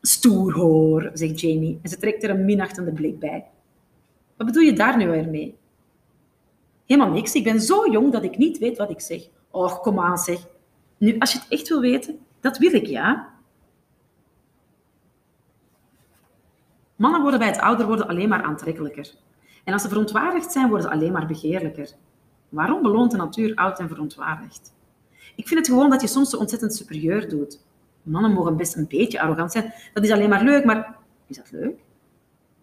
Stoer hoor, zegt Jamie. En ze trekt er een minachtende blik bij. Wat bedoel je daar nu weer mee? Helemaal niks. Ik ben zo jong dat ik niet weet wat ik zeg. Och, kom aan zeg. Nu, als je het echt wil weten, dat wil ik, ja. Mannen worden bij het ouder worden alleen maar aantrekkelijker. En als ze verontwaardigd zijn, worden ze alleen maar begeerlijker. Waarom beloont de natuur oud en verontwaardigd? Ik vind het gewoon dat je soms zo ontzettend superieur doet. Mannen mogen best een beetje arrogant zijn. Dat is alleen maar leuk, maar is dat leuk?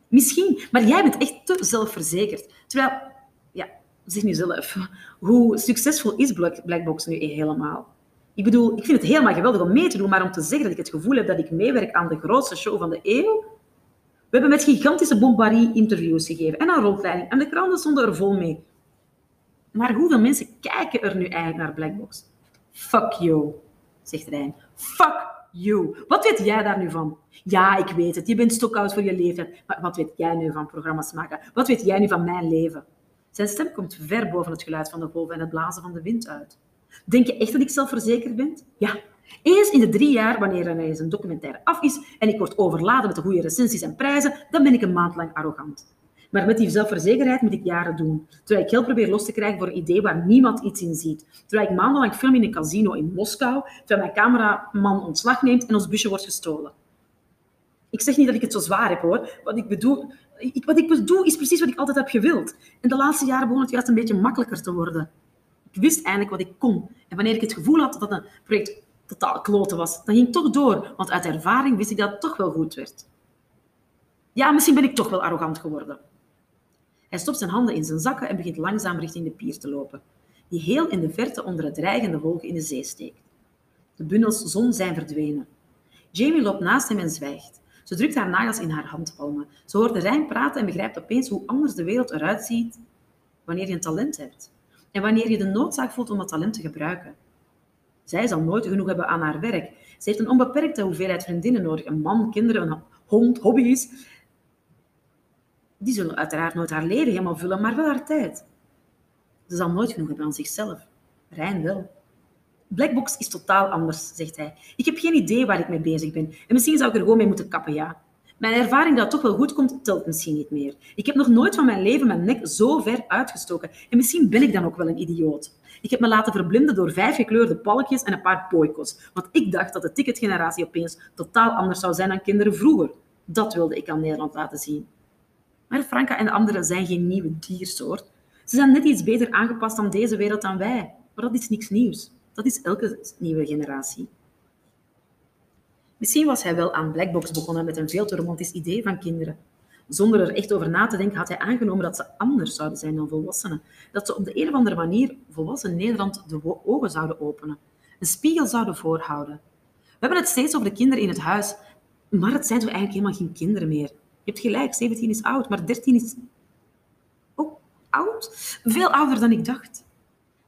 Misschien, maar jij bent echt te zelfverzekerd. Terwijl, ja, zeg nu zelf, hoe succesvol is Blackbox nu helemaal? Ik bedoel, ik vind het helemaal geweldig om mee te doen, maar om te zeggen dat ik het gevoel heb dat ik meewerk aan de grootste show van de eeuw, we hebben met gigantische bombarie interviews gegeven en een rondleiding en de kranten stonden er vol mee. Maar hoeveel mensen kijken er nu eigenlijk naar Blackbox? Fuck you, zegt Rijn. Fuck you. Wat weet jij daar nu van? Ja, ik weet het. Je bent stokoud voor je leeftijd. Maar wat weet jij nu van programma's maken? Wat weet jij nu van mijn leven? Zijn stem komt ver boven het geluid van de golven en het blazen van de wind uit. Denk je echt dat ik zelfverzekerd ben? Ja. Eens in de drie jaar, wanneer er een documentaire af is en ik word overladen met de goede recensies en prijzen, dan ben ik een maand lang arrogant. Maar met die zelfverzekerheid moet ik jaren doen. Terwijl ik geld probeer los te krijgen voor een idee waar niemand iets in ziet. Terwijl ik maandenlang film in een casino in Moskou, terwijl mijn cameraman ontslag neemt en ons busje wordt gestolen. Ik zeg niet dat ik het zo zwaar heb hoor. Wat ik bedoel, wat ik bedoel is precies wat ik altijd heb gewild. En de laatste jaren begon het juist een beetje makkelijker te worden. Ik wist eindelijk wat ik kon. En wanneer ik het gevoel had dat een project totaal kloten was, dan ging toch door. Want uit ervaring wist ik dat het toch wel goed werd. Ja, misschien ben ik toch wel arrogant geworden. Hij stopt zijn handen in zijn zakken en begint langzaam richting de pier te lopen, die heel in de verte onder het dreigende wolken in de zee steekt. De bundels zon zijn verdwenen. Jamie loopt naast hem en zwijgt. Ze drukt haar nagels in haar handpalmen. Ze hoort de Rijn praten en begrijpt opeens hoe anders de wereld eruit ziet wanneer je een talent hebt. En wanneer je de noodzaak voelt om dat talent te gebruiken. Zij zal nooit genoeg hebben aan haar werk. Ze heeft een onbeperkte hoeveelheid vriendinnen nodig. Een man, kinderen, een hond, hobby's die zullen uiteraard nooit haar leven helemaal vullen, maar wel haar tijd. Ze zal nooit genoeg hebben aan zichzelf. Rijn wel. Blackbox is totaal anders, zegt hij. Ik heb geen idee waar ik mee bezig ben. En misschien zou ik er gewoon mee moeten kappen, ja. Mijn ervaring dat het toch wel goed komt, telt misschien niet meer. Ik heb nog nooit van mijn leven mijn nek zo ver uitgestoken. En misschien ben ik dan ook wel een idioot. Ik heb me laten verblinden door vijf gekleurde palkjes en een paar poikos. Want ik dacht dat de ticketgeneratie opeens totaal anders zou zijn dan kinderen vroeger. Dat wilde ik aan Nederland laten zien. Maar Franka en de anderen zijn geen nieuwe diersoort. Ze zijn net iets beter aangepast aan deze wereld dan wij. Maar dat is niks nieuws. Dat is elke nieuwe generatie. Misschien was hij wel aan Blackbox begonnen met een veel te romantisch idee van kinderen. Zonder er echt over na te denken had hij aangenomen dat ze anders zouden zijn dan volwassenen. Dat ze op de een of andere manier volwassen Nederland de ogen zouden openen. Een spiegel zouden voorhouden. We hebben het steeds over de kinderen in het huis, maar het zijn toch eigenlijk helemaal geen kinderen meer. Je hebt gelijk, 17 is oud, maar 13 is ook oud. Veel ouder dan ik dacht.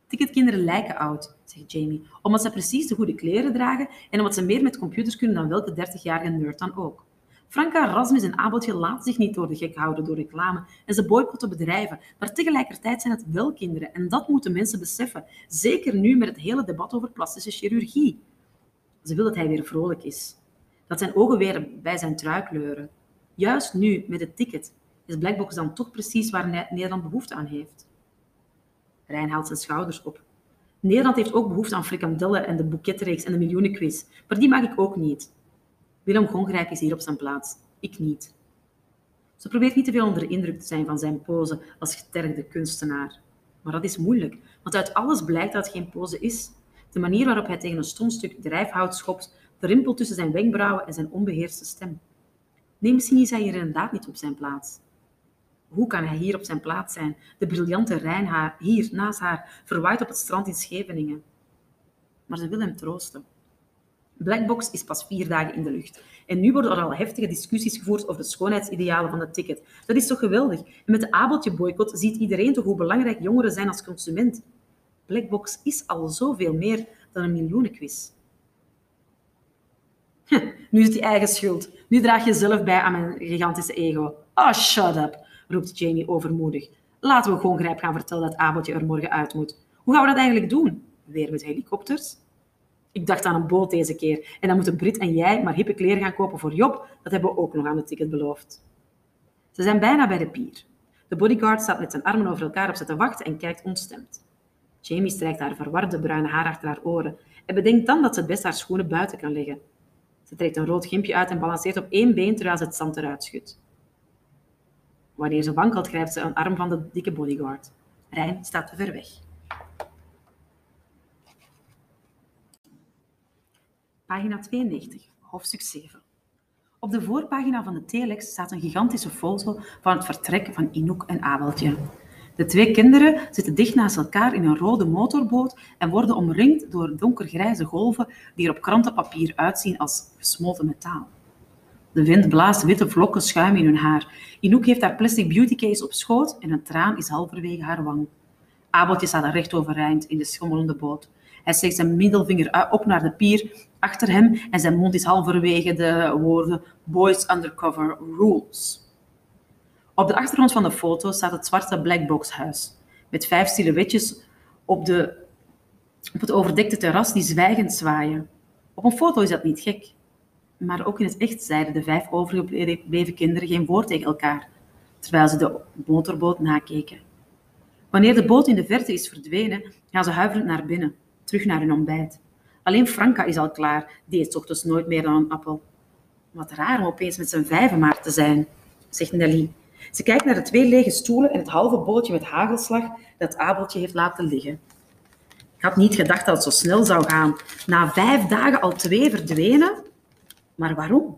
Ticketkinderen lijken oud, zegt Jamie, omdat ze precies de goede kleren dragen en omdat ze meer met computers kunnen dan welke 30-jarige nerd dan ook. Franka, Rasmus en Abeltje laten zich niet door de gek houden door reclame en ze boycotten bedrijven, maar tegelijkertijd zijn het wel kinderen en dat moeten mensen beseffen, zeker nu met het hele debat over plastische chirurgie. Ze wil dat hij weer vrolijk is, dat zijn ogen weer bij zijn trui kleuren, Juist nu, met het ticket, is Blackbox dan toch precies waar Nederland behoefte aan heeft. Rijn haalt zijn schouders op. Nederland heeft ook behoefte aan frikandellen en de boeketreeks en de miljoenenquiz, maar die mag ik ook niet. Willem Gongrijp is hier op zijn plaats, ik niet. Ze probeert niet te veel onder de indruk te zijn van zijn pose als getergde kunstenaar. Maar dat is moeilijk, want uit alles blijkt dat het geen pose is. De manier waarop hij tegen een stom stuk drijfhout schopt, de rimpel tussen zijn wenkbrauwen en zijn onbeheerste stem. Nee, misschien is hij hier inderdaad niet op zijn plaats. Hoe kan hij hier op zijn plaats zijn? De briljante Rijn hier naast haar, verwaaid op het strand in Scheveningen. Maar ze wil hem troosten. Blackbox is pas vier dagen in de lucht. En nu worden er al heftige discussies gevoerd over de schoonheidsidealen van het ticket. Dat is toch geweldig? En met de abeltje-boycott ziet iedereen toch hoe belangrijk jongeren zijn als consument. Blackbox is al zoveel meer dan een miljoenenquiz. nu is het je eigen schuld. Nu draag je zelf bij aan mijn gigantische ego. Oh, shut up, roept Jamie overmoedig. Laten we gewoon grijp gaan vertellen dat Abeltje er morgen uit moet. Hoe gaan we dat eigenlijk doen? Weer met helikopters? Ik dacht aan een boot deze keer. En dan moeten Brit en jij maar hippe kleren gaan kopen voor Job. Dat hebben we ook nog aan het ticket beloofd. Ze zijn bijna bij de pier. De bodyguard staat met zijn armen over elkaar op ze te wachten en kijkt ontstemd. Jamie strijkt haar verwarde bruine haar achter haar oren en bedenkt dan dat ze het best haar schoenen buiten kan leggen. Ze trekt een rood gimpje uit en balanceert op één been terwijl ze het zand eruit schudt. Wanneer ze wankelt, grijpt ze een arm van de dikke bodyguard. Rijn staat te ver weg. Pagina 92, hoofdstuk 7. Op de voorpagina van de telex staat een gigantische foto van het vertrek van Inouk en Abeltje. De twee kinderen zitten dicht naast elkaar in een rode motorboot en worden omringd door donkergrijze golven die er op krantenpapier uitzien als gesmolten metaal. De wind blaast witte vlokken schuim in hun haar. Inouk heeft haar plastic beautycase op schoot en een traan is halverwege haar wang. Abeltje staat er recht overeind in de schommelende boot. Hij steekt zijn middelvinger op naar de pier achter hem en zijn mond is halverwege de woorden Boys Undercover Rules. Op de achtergrond van de foto staat het zwarte blackboxhuis met vijf silhouetjes op, de, op het overdekte terras die zwijgend zwaaien. Op een foto is dat niet gek, maar ook in het echt zeiden de vijf overgebleven kinderen geen woord tegen elkaar, terwijl ze de motorboot nakeken. Wanneer de boot in de verte is verdwenen, gaan ze huiverend naar binnen, terug naar hun ontbijt. Alleen Franka is al klaar, die eet ochtends nooit meer dan een appel. Wat raar om opeens met z'n vijven maar te zijn, zegt Nelly. Ze kijkt naar de twee lege stoelen en het halve bootje met hagelslag dat Abeltje heeft laten liggen. Ik had niet gedacht dat het zo snel zou gaan. Na vijf dagen al twee verdwenen? Maar waarom?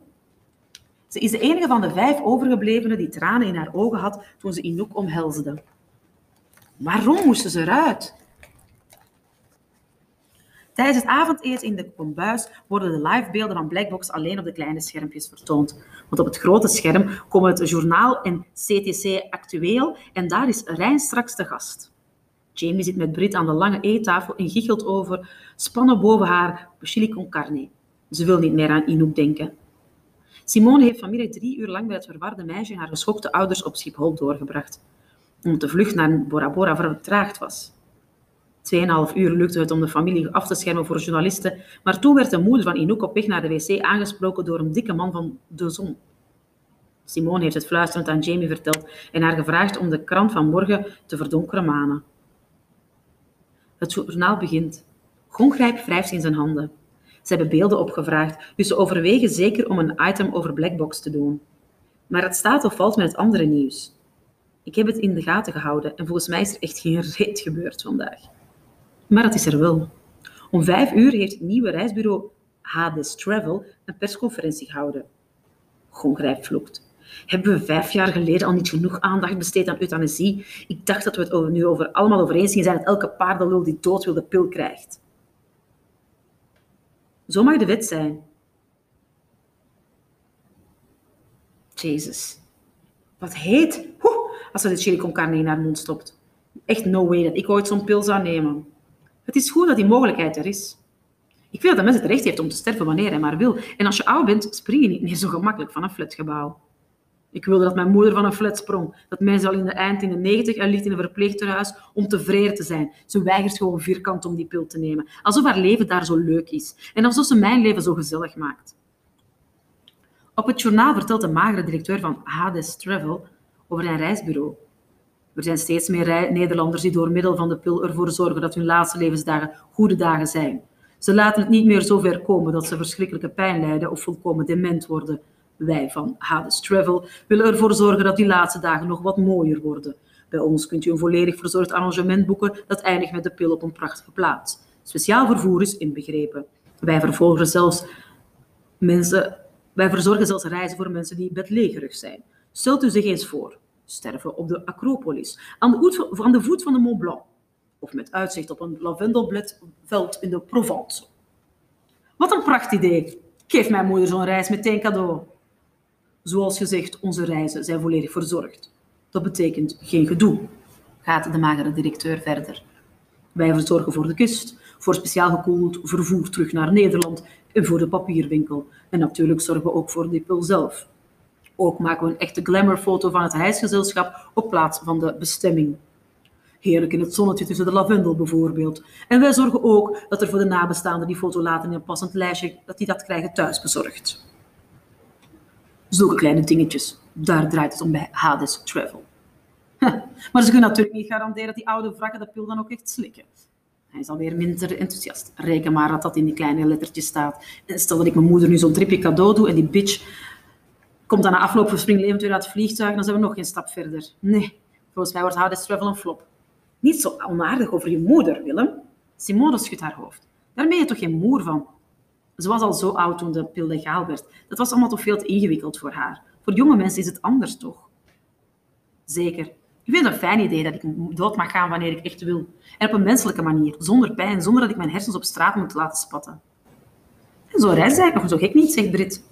Ze is de enige van de vijf overgeblevenen die tranen in haar ogen had toen ze Inouk omhelsde. Waarom moesten ze eruit? Tijdens het avondeten in de kombuis worden de livebeelden van Blackbox alleen op de kleine schermpjes vertoond. Want op het grote scherm komen het journaal en CTC actueel en daar is Rijn straks de gast. Jamie zit met Brit aan de lange eettafel en giechelt over spannen boven haar chili con carne. Ze wil niet meer aan Inouk denken. Simone heeft vanmiddag drie uur lang bij het verwarde meisje haar geschokte ouders op Schiphol doorgebracht, omdat de vlucht naar Bora Bora vertraagd was. Tweeënhalf uur lukte het om de familie af te schermen voor journalisten, maar toen werd de moeder van Inouk op weg naar de wc aangesproken door een dikke man van de zon. Simone heeft het fluisterend aan Jamie verteld en haar gevraagd om de krant van morgen te verdonkeren manen. Het journaal begint. Gongrijp wrijft in zijn handen. Ze hebben beelden opgevraagd, dus ze overwegen zeker om een item over Blackbox te doen. Maar het staat of valt met het andere nieuws. Ik heb het in de gaten gehouden en volgens mij is er echt geen reet gebeurd vandaag. Maar dat is er wel. Om vijf uur heeft het nieuwe reisbureau Hades Travel een persconferentie gehouden. Gongrijp vloekt. Hebben we vijf jaar geleden al niet genoeg aandacht besteed aan euthanasie? Ik dacht dat we het nu over, allemaal over eens zijn dat elke paardenlul die dood wil de pil krijgt. Zo mag de wet zijn. Jezus. Wat heet. als ze de chili con carne in haar mond stopt. Echt no way dat ik ooit zo'n pil zou nemen. Het is goed dat die mogelijkheid er is. Ik vind dat de mens het recht heeft om te sterven wanneer hij maar wil. En als je oud bent, spring je niet meer zo gemakkelijk van een flatgebouw. Ik wilde dat mijn moeder van een flat sprong. Dat meisje al in de eind in de negentig en ligt in een verpleeghuis om tevreden te zijn. Ze weigert gewoon vierkant om die pil te nemen. Alsof haar leven daar zo leuk is. En alsof ze mijn leven zo gezellig maakt. Op het journaal vertelt de magere directeur van Hades Travel over zijn reisbureau. Er zijn steeds meer Nederlanders die door middel van de pil ervoor zorgen dat hun laatste levensdagen goede dagen zijn. Ze laten het niet meer zo ver komen dat ze verschrikkelijke pijn lijden of volkomen dement worden. Wij van Hades Travel willen ervoor zorgen dat die laatste dagen nog wat mooier worden. Bij ons kunt u een volledig verzorgd arrangement boeken dat eindigt met de pil op een prachtige plaats. Speciaal vervoer is inbegrepen. Wij zelfs mensen, wij verzorgen zelfs reizen voor mensen die bedlegerig zijn. Stelt u zich eens voor, sterven op de Acropolis, aan de, voet, aan de voet van de Mont Blanc, of met uitzicht op een lavendelveld in de Provence. Wat een prachtidee. Geef mijn moeder zo'n reis meteen cadeau. Zoals gezegd, onze reizen zijn volledig verzorgd. Dat betekent geen gedoe, gaat de magere directeur verder. Wij verzorgen voor de kust, voor speciaal gekoeld vervoer terug naar Nederland en voor de papierwinkel. En natuurlijk zorgen we ook voor de pil zelf. Ook maken we een echte glamourfoto van het reisgezelschap op plaats van de bestemming. Heerlijk in het zonnetje tussen de lavendel bijvoorbeeld. En wij zorgen ook dat er voor de nabestaanden die foto later in een passend lijstje, dat die dat krijgen thuis bezorgd. Zulke kleine dingetjes, daar draait het om bij Hades Travel. Maar ze kunnen natuurlijk niet garanderen dat die oude wrakken de pil dan ook echt slikken. Hij is alweer minder enthousiast. Reken maar dat dat in die kleine lettertjes staat. En stel dat ik mijn moeder nu zo'n tripje cadeau doe en die bitch komt dan na afloop van springlevend weer uit het vliegtuig, dan zijn we nog geen stap verder. Nee, volgens mij wordt Hades Travel een flop. Niet zo onaardig over je moeder, Willem. Simone schudt haar hoofd. Daar ben je toch geen moer van? Ze was al zo oud toen de pil legaal werd. Dat was allemaal toch veel te ingewikkeld voor haar. Voor jonge mensen is het anders toch? Zeker. Ik vind het een fijn idee dat ik dood mag gaan wanneer ik echt wil. En op een menselijke manier, zonder pijn, zonder dat ik mijn hersens op straat moet laten spatten. En zo'n reis is eigenlijk nog zo gek niet, zegt Brit.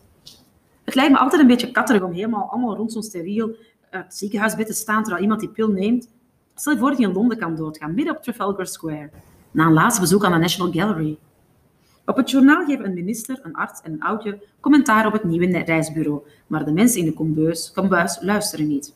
Het lijkt me altijd een beetje katterig om helemaal allemaal rond zo'n steriel het ziekenhuisbed te staan terwijl iemand die pil neemt. Stel je voor dat je in Londen kan doodgaan, midden op Trafalgar Square, na een laatste bezoek aan de National Gallery. Op het journaal geven een minister, een arts en een oudje commentaar op het nieuwe reisbureau, maar de mensen in de kombuis, kombuis luisteren niet.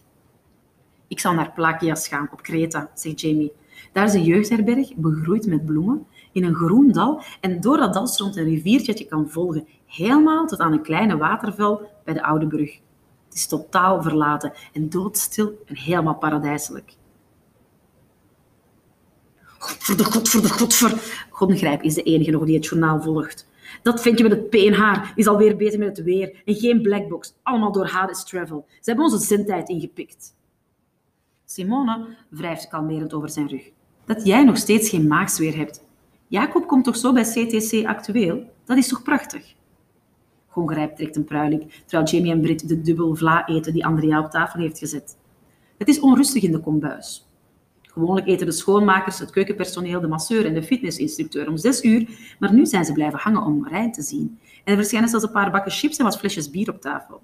Ik zal naar Plakias gaan, op Kreta, zegt Jamie. Daar is een jeugdherberg, begroeid met bloemen, in een groen dal. En door dat dal stroomt een riviertje dat je kan volgen, helemaal tot aan een kleine waterval bij de Oude Brug. Het is totaal verlaten en doodstil en helemaal paradijselijk. Godver de godver de godver. Is de enige nog die het journaal volgt. Dat vind je met het peenhaar, is alweer bezig met het weer. En geen blackbox, allemaal door Hades Travel. Ze hebben onze zendtijd ingepikt. Simone wrijft kalmerend over zijn rug. Dat jij nog steeds geen maagsfeer hebt. Jacob komt toch zo bij CTC actueel? Dat is toch prachtig? Gongrijp trekt een pruiling, terwijl Jamie en Brit de dubbel vla eten die Andrea op tafel heeft gezet. Het is onrustig in de kombuis. Gewoonlijk eten de schoonmakers, het keukenpersoneel, de masseur en de fitnessinstructeur om zes uur, maar nu zijn ze blijven hangen om Rijn te zien. En er verschijnen zelfs een paar bakken chips en wat flesjes bier op tafel.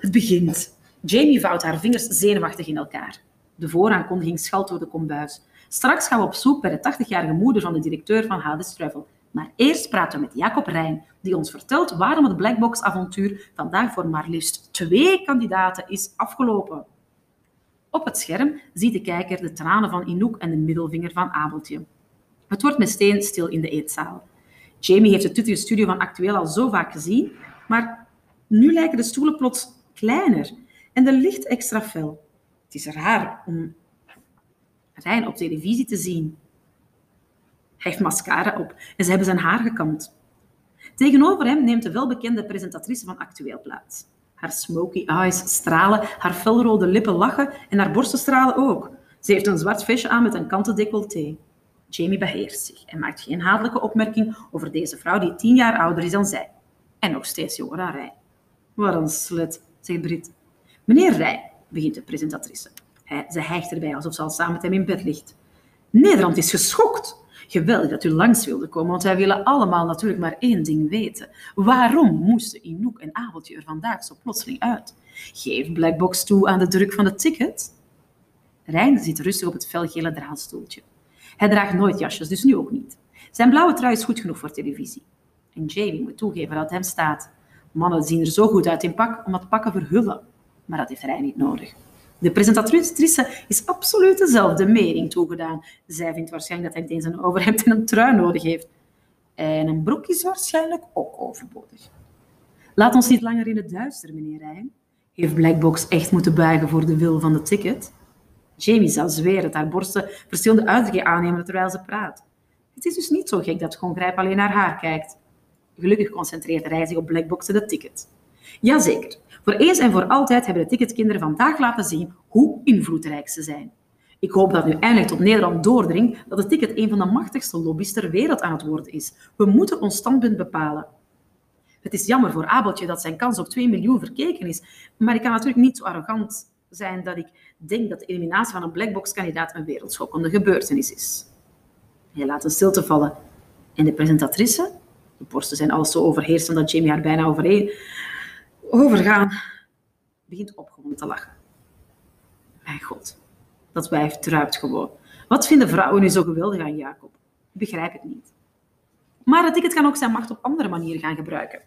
Het begint. Jamie vouwt haar vingers zenuwachtig in elkaar. De vooraankondiging schalt door de kombuis. Straks gaan we op zoek bij de 80-jarige moeder van de directeur van Hades Travel. Maar eerst praten we met Jacob Rijn, die ons vertelt waarom het Blackbox-avontuur vandaag voor maar liefst twee kandidaten is afgelopen. Op het scherm ziet de kijker de tranen van Inouk en de middelvinger van Abeltje. Het wordt meteen stil in de eetzaal. Jamie heeft de tuttige studio van Actueel al zo vaak gezien, maar nu lijken de stoelen plots kleiner en de licht extra fel. Het is raar om Rijn op televisie te zien. Hij heeft mascara op en ze hebben zijn haar gekamd. Tegenover hem neemt de welbekende presentatrice van Actueel plaats. Haar smoky eyes stralen, haar felrode lippen lachen en haar borsten stralen ook. Ze heeft een zwart vestje aan met een kanten decolleté. Jamie beheerst zich en maakt geen hatelijke opmerking over deze vrouw die tien jaar ouder is dan zij. En nog steeds jonger dan Rij. Wat een slet, zegt Brit. Meneer Rij, begint de presentatrice. Hij, ze hijgt erbij alsof ze al samen met hem in bed ligt. Nederland is geschokt. Geweldig dat u langs wilde komen, want wij willen allemaal natuurlijk maar één ding weten. Waarom moesten Inouk en Abeltje er vandaag zo plotseling uit? Geef Blackbox toe aan de druk van het ticket. Rijn zit rustig op het felgele draadstoeltje. Hij draagt nooit jasjes, dus nu ook niet. Zijn blauwe trui is goed genoeg voor televisie. En Jamie moet toegeven dat het hem staat. Mannen zien er zo goed uit in pak om dat pakken verhullen. Maar dat heeft Rijn niet nodig. De presentatrice is absoluut dezelfde mening toegedaan. Zij vindt waarschijnlijk dat hij meteen zijn overhemd en een trui nodig heeft. En een broek is waarschijnlijk ook overbodig. Laat ons niet langer in het duister, meneer Rijn. Heeft Blackbox echt moeten buigen voor de wil van de ticket? Jamie zal zweren dat haar borsten verschillende uitdrukkingen aannemen terwijl ze praat. Het is dus niet zo gek dat Gongrijp alleen naar haar kijkt. Gelukkig concentreert hij zich op Blackbox en de ticket. Jazeker, voor eens en voor altijd hebben de ticketkinderen vandaag laten zien hoe invloedrijk ze zijn. Ik hoop dat nu eindelijk tot Nederland doordringt dat het ticket een van de machtigste lobby's ter wereld aan het worden is. We moeten ons standpunt bepalen. Het is jammer voor Abeltje dat zijn kans op 2 miljoen verkeken is, maar ik kan natuurlijk niet zo arrogant zijn dat ik denk dat de eliminatie van een blackbox-kandidaat een wereldschokkende gebeurtenis is. Hij laat een stilte vallen. En de presentatrice De borsten zijn al zo overheersend dat Jamie haar bijna overheen overgaan. Begint opgewonden te lachen. Mijn god, dat wijf druipt gewoon. Wat vinden vrouwen nu zo geweldig aan Jacob? Ik begrijp het niet. Maar het ticket kan ook zijn macht op andere manieren gaan gebruiken.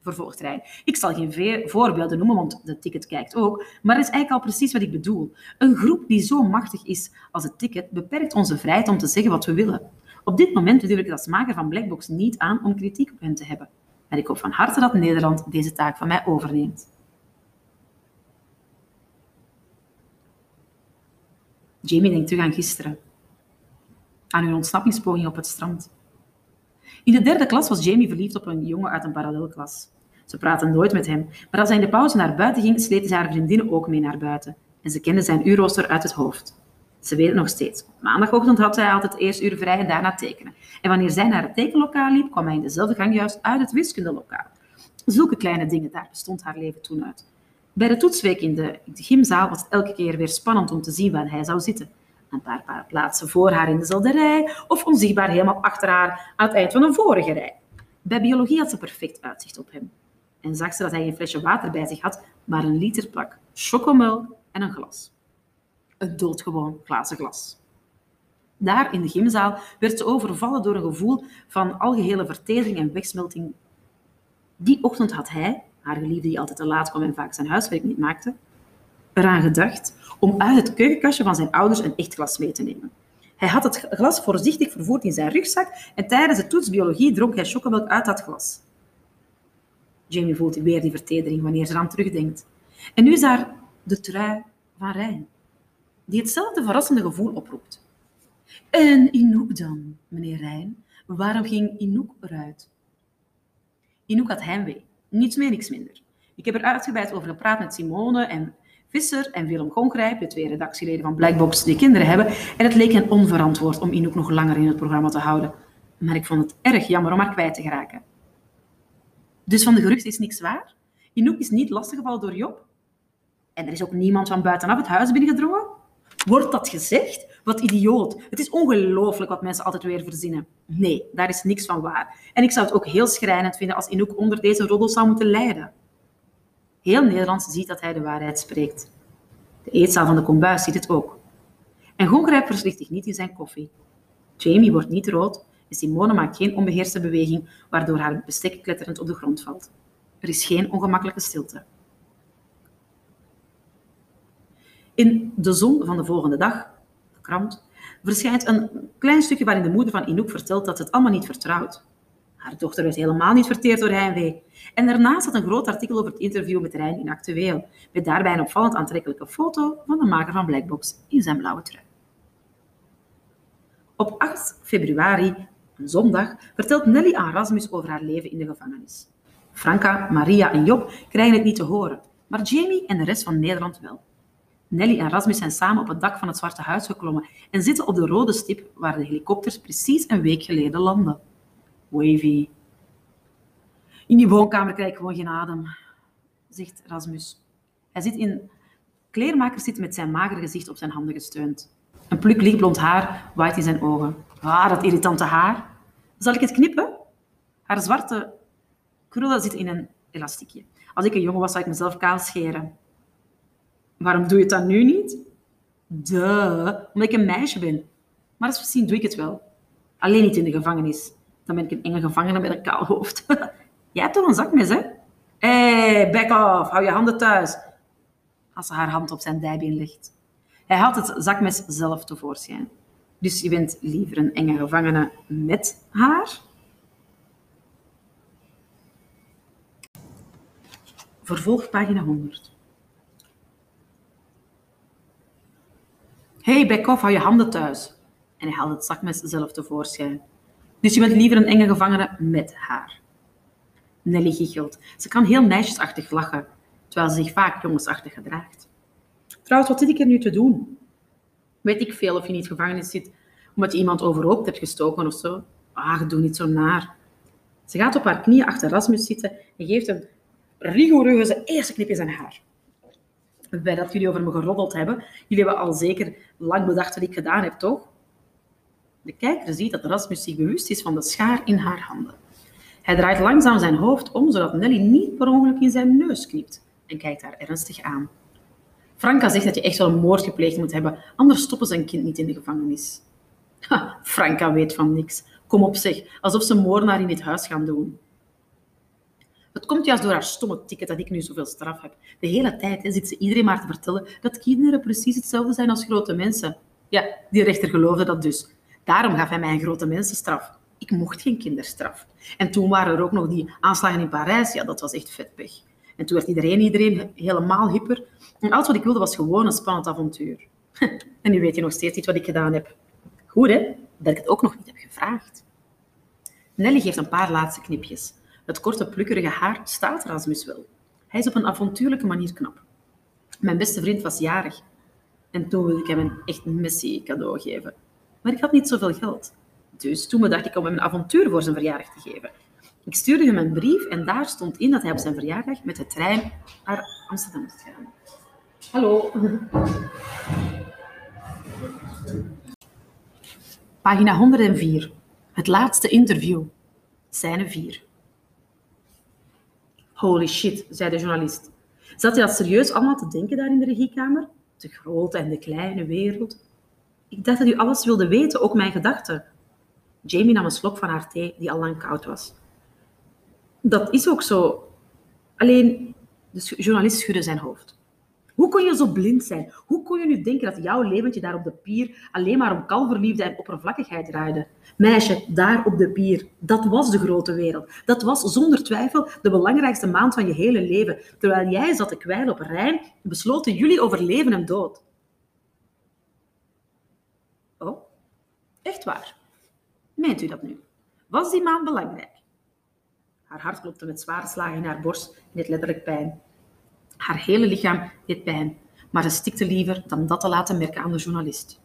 Vervolgt Rijn. Ik zal geen voorbeelden noemen, want de ticket kijkt ook. Maar het is eigenlijk al precies wat ik bedoel. Een groep die zo machtig is als het ticket beperkt onze vrijheid om te zeggen wat we willen. Op dit moment durf ik als maker van Blackbox niet aan om kritiek op hen te hebben. En ik hoop van harte dat Nederland deze taak van mij overneemt. Jamie denkt terug aan gisteren. Aan hun ontsnappingspoging op het strand. In de derde klas was Jamie verliefd op een jongen uit een parallelklas. Ze praten nooit met hem, maar als hij in de pauze naar buiten ging, sleten ze haar vriendinnen ook mee naar buiten. En ze kenden zijn uurrooster uit het hoofd. Ze weet het nog steeds. maandagochtend had hij altijd eerst uur vrij en daarna tekenen. En wanneer zij naar het tekenlokaal liep, kwam hij in dezelfde gang juist uit het wiskundelokaal. Zulke kleine dingen, daar bestond haar leven toen uit. Bij de toetsweek in de, gymzaal was het elke keer weer spannend om te zien waar hij zou zitten. Een paar, paar plaatsen voor haar in dezelfde rij of onzichtbaar helemaal achter haar aan het eind van een vorige rij. Bij biologie had ze perfect uitzicht op hem. En zag ze dat hij een flesje water bij zich had, maar een liter plak chocomelk en een glas. Een doodgewoon glazen glas. Daar in de gymzaal werd ze overvallen door een gevoel van algehele vertedering en wegsmelting. Die ochtend had hij, haar geliefde die altijd te laat kwam en vaak zijn huiswerk niet maakte, eraan gedacht om uit het keukenkastje van zijn ouders een echt glas mee te nemen. Hij had het glas voorzichtig vervoerd in zijn rugzak en tijdens de toets biologie dronk hij chocomelk uit dat glas. Jamie voelt weer die vertedering wanneer ze eraan terugdenkt. En nu is daar de trui van Rijn, die hetzelfde verrassende gevoel oproept. En Inouk dan, meneer Rijn? Waarom ging Inouk eruit? Inouk had heimwee. Niets meer, niks minder. Ik heb er uitgebreid over gepraat met Simone en Visser en Willem Gongrijp, de twee redactieleden van Blackbox die kinderen hebben. En het leek hen onverantwoord om Inouk nog langer in het programma te houden. Maar ik vond het erg jammer om haar kwijt te geraken. Dus van de geruchten is niks waar? Inouk is niet lastiggevallen door Job? En er is ook niemand van buitenaf het huis binnengedrongen? Wordt dat gezegd? Wat idioot. Het is ongelooflijk wat mensen altijd weer verzinnen. Nee, daar is niks van waar. En ik zou het ook heel schrijnend vinden als Inouk onder deze roddel zou moeten lijden. Heel Nederland ziet dat hij de waarheid spreekt. De eetzaal van de kombuis ziet het ook. En Gongrijp verslicht zich niet in zijn koffie. Jamie wordt niet rood en Simone maakt geen onbeheerste beweging waardoor haar bestek kletterend op de grond valt. Er is geen ongemakkelijke stilte. In de zon van de volgende dag, de krant, verschijnt een klein stukje waarin de moeder van Inouk vertelt dat ze het allemaal niet vertrouwt. Haar dochter werd helemaal niet verteerd door heimwee. En daarnaast had een groot artikel over het interview met Rijn in Actueel, met daarbij een opvallend aantrekkelijke foto van de maker van Blackbox in zijn blauwe trui. Op 8 februari, een zondag, vertelt Nelly aan Rasmus over haar leven in de gevangenis. Franka, Maria en Job krijgen het niet te horen, maar Jamie en de rest van Nederland wel. Nelly en Rasmus zijn samen op het dak van het Zwarte Huis geklommen en zitten op de rode stip waar de helikopters precies een week geleden landden. Wavy. In die woonkamer krijg ik gewoon geen adem, zegt Rasmus. Hij zit in kleermaker zit met zijn mager gezicht op zijn handen gesteund. Een pluk lichtblond haar waait in zijn ogen. Ah, dat irritante haar. Zal ik het knippen? Haar zwarte krullen zitten in een elastiekje. Als ik een jongen was, zou ik mezelf kaal scheren. Waarom doe je dan nu niet? Duh, omdat ik een meisje ben. Maar misschien doe ik het wel. Alleen niet in de gevangenis. Dan ben ik een enge gevangene met een kaal hoofd. Jij hebt toch een zakmes, hè? Hé, hey, back off, hou je handen thuis. Als ze haar hand op zijn dijbeen legt. Hij haalt het zakmes zelf tevoorschijn. Dus je bent liever een enge gevangene met haar? Vervolg pagina 100. Hey, back off, hou je handen thuis. En hij haalt het zakmes zelf tevoorschijn. Dus je bent liever een enge gevangene met haar. Nelly giechelt. Ze kan heel meisjesachtig lachen, terwijl ze zich vaak jongensachtig gedraagt. Trouwens, wat zit ik er nu te doen? Weet ik veel of je niet gevangenis zit omdat je iemand overhoop hebt gestoken of zo? Ah, doe niet zo naar. Ze gaat op haar knieën achter Rasmus zitten en geeft een rigoureuze eerste knip zijn haar. Bij dat jullie over me geroddeld hebben, jullie hebben al zeker lang bedacht wat ik gedaan heb, toch? De kijker ziet dat Rasmus zich bewust is van de schaar in haar handen. Hij draait langzaam zijn hoofd om, zodat Nelly niet per ongeluk in zijn neus knipt en kijkt haar ernstig aan. Franka zegt dat je echt wel een moord gepleegd moet hebben, anders stoppen ze een kind niet in de gevangenis. Ha, Franka weet van niks. Kom op zeg, alsof ze moordenaar in dit huis gaan doen. Komt juist door haar stomme ticket dat ik nu zoveel straf heb. De hele tijd zit ze iedereen maar te vertellen dat kinderen precies hetzelfde zijn als grote mensen. Ja, die rechter geloofde dat dus. Daarom gaf hij mij een grote mensenstraf. Ik mocht geen kinderstraf. En toen waren er ook nog die aanslagen in Parijs. Ja, dat was echt vetpech. En toen werd iedereen, iedereen helemaal hyper. En alles wat ik wilde was gewoon een spannend avontuur. En nu weet je nog steeds niet wat ik gedaan heb. Goed, hè? Dat ik het ook nog niet heb gevraagd. Nelly geeft een paar laatste knipjes. Het korte, plukkerige haar staat Rasmus wel. Hij is op een avontuurlijke manier knap. Mijn beste vriend was jarig. En toen wilde ik hem een echt messie cadeau geven. Maar ik had niet zoveel geld. Dus toen bedacht ik om hem een avontuur voor zijn verjaardag te geven. Ik stuurde hem een brief en daar stond in dat hij op zijn verjaardag met de trein naar Amsterdam moest gaan. Hallo. Pagina 104. Het laatste interview. Scène 4. Holy shit, zei de journalist. Zat hij dat serieus allemaal te denken daar in de regiekamer? De grote en de kleine wereld. Ik dacht dat u alles wilde weten, ook mijn gedachten. Jamie nam een slok van haar thee, die al lang koud was. Dat is ook zo. Alleen, de journalist schudde zijn hoofd. Hoe kon je zo blind zijn? Hoe kon je nu denken dat jouw leventje daar op de pier alleen maar om kalverliefde en oppervlakkigheid draaide? Meisje, daar op de pier, dat was de grote wereld. Dat was zonder twijfel de belangrijkste maand van je hele leven. Terwijl jij zat te kwijlen op Rijn, besloten jullie over leven en dood. Oh, echt waar? Meent u dat nu? Was die maand belangrijk? Haar hart klopte met zware slagen in haar borst en deed letterlijk pijn. Haar hele lichaam deed pijn, maar ze stikte liever dan dat te laten merken aan de journalist.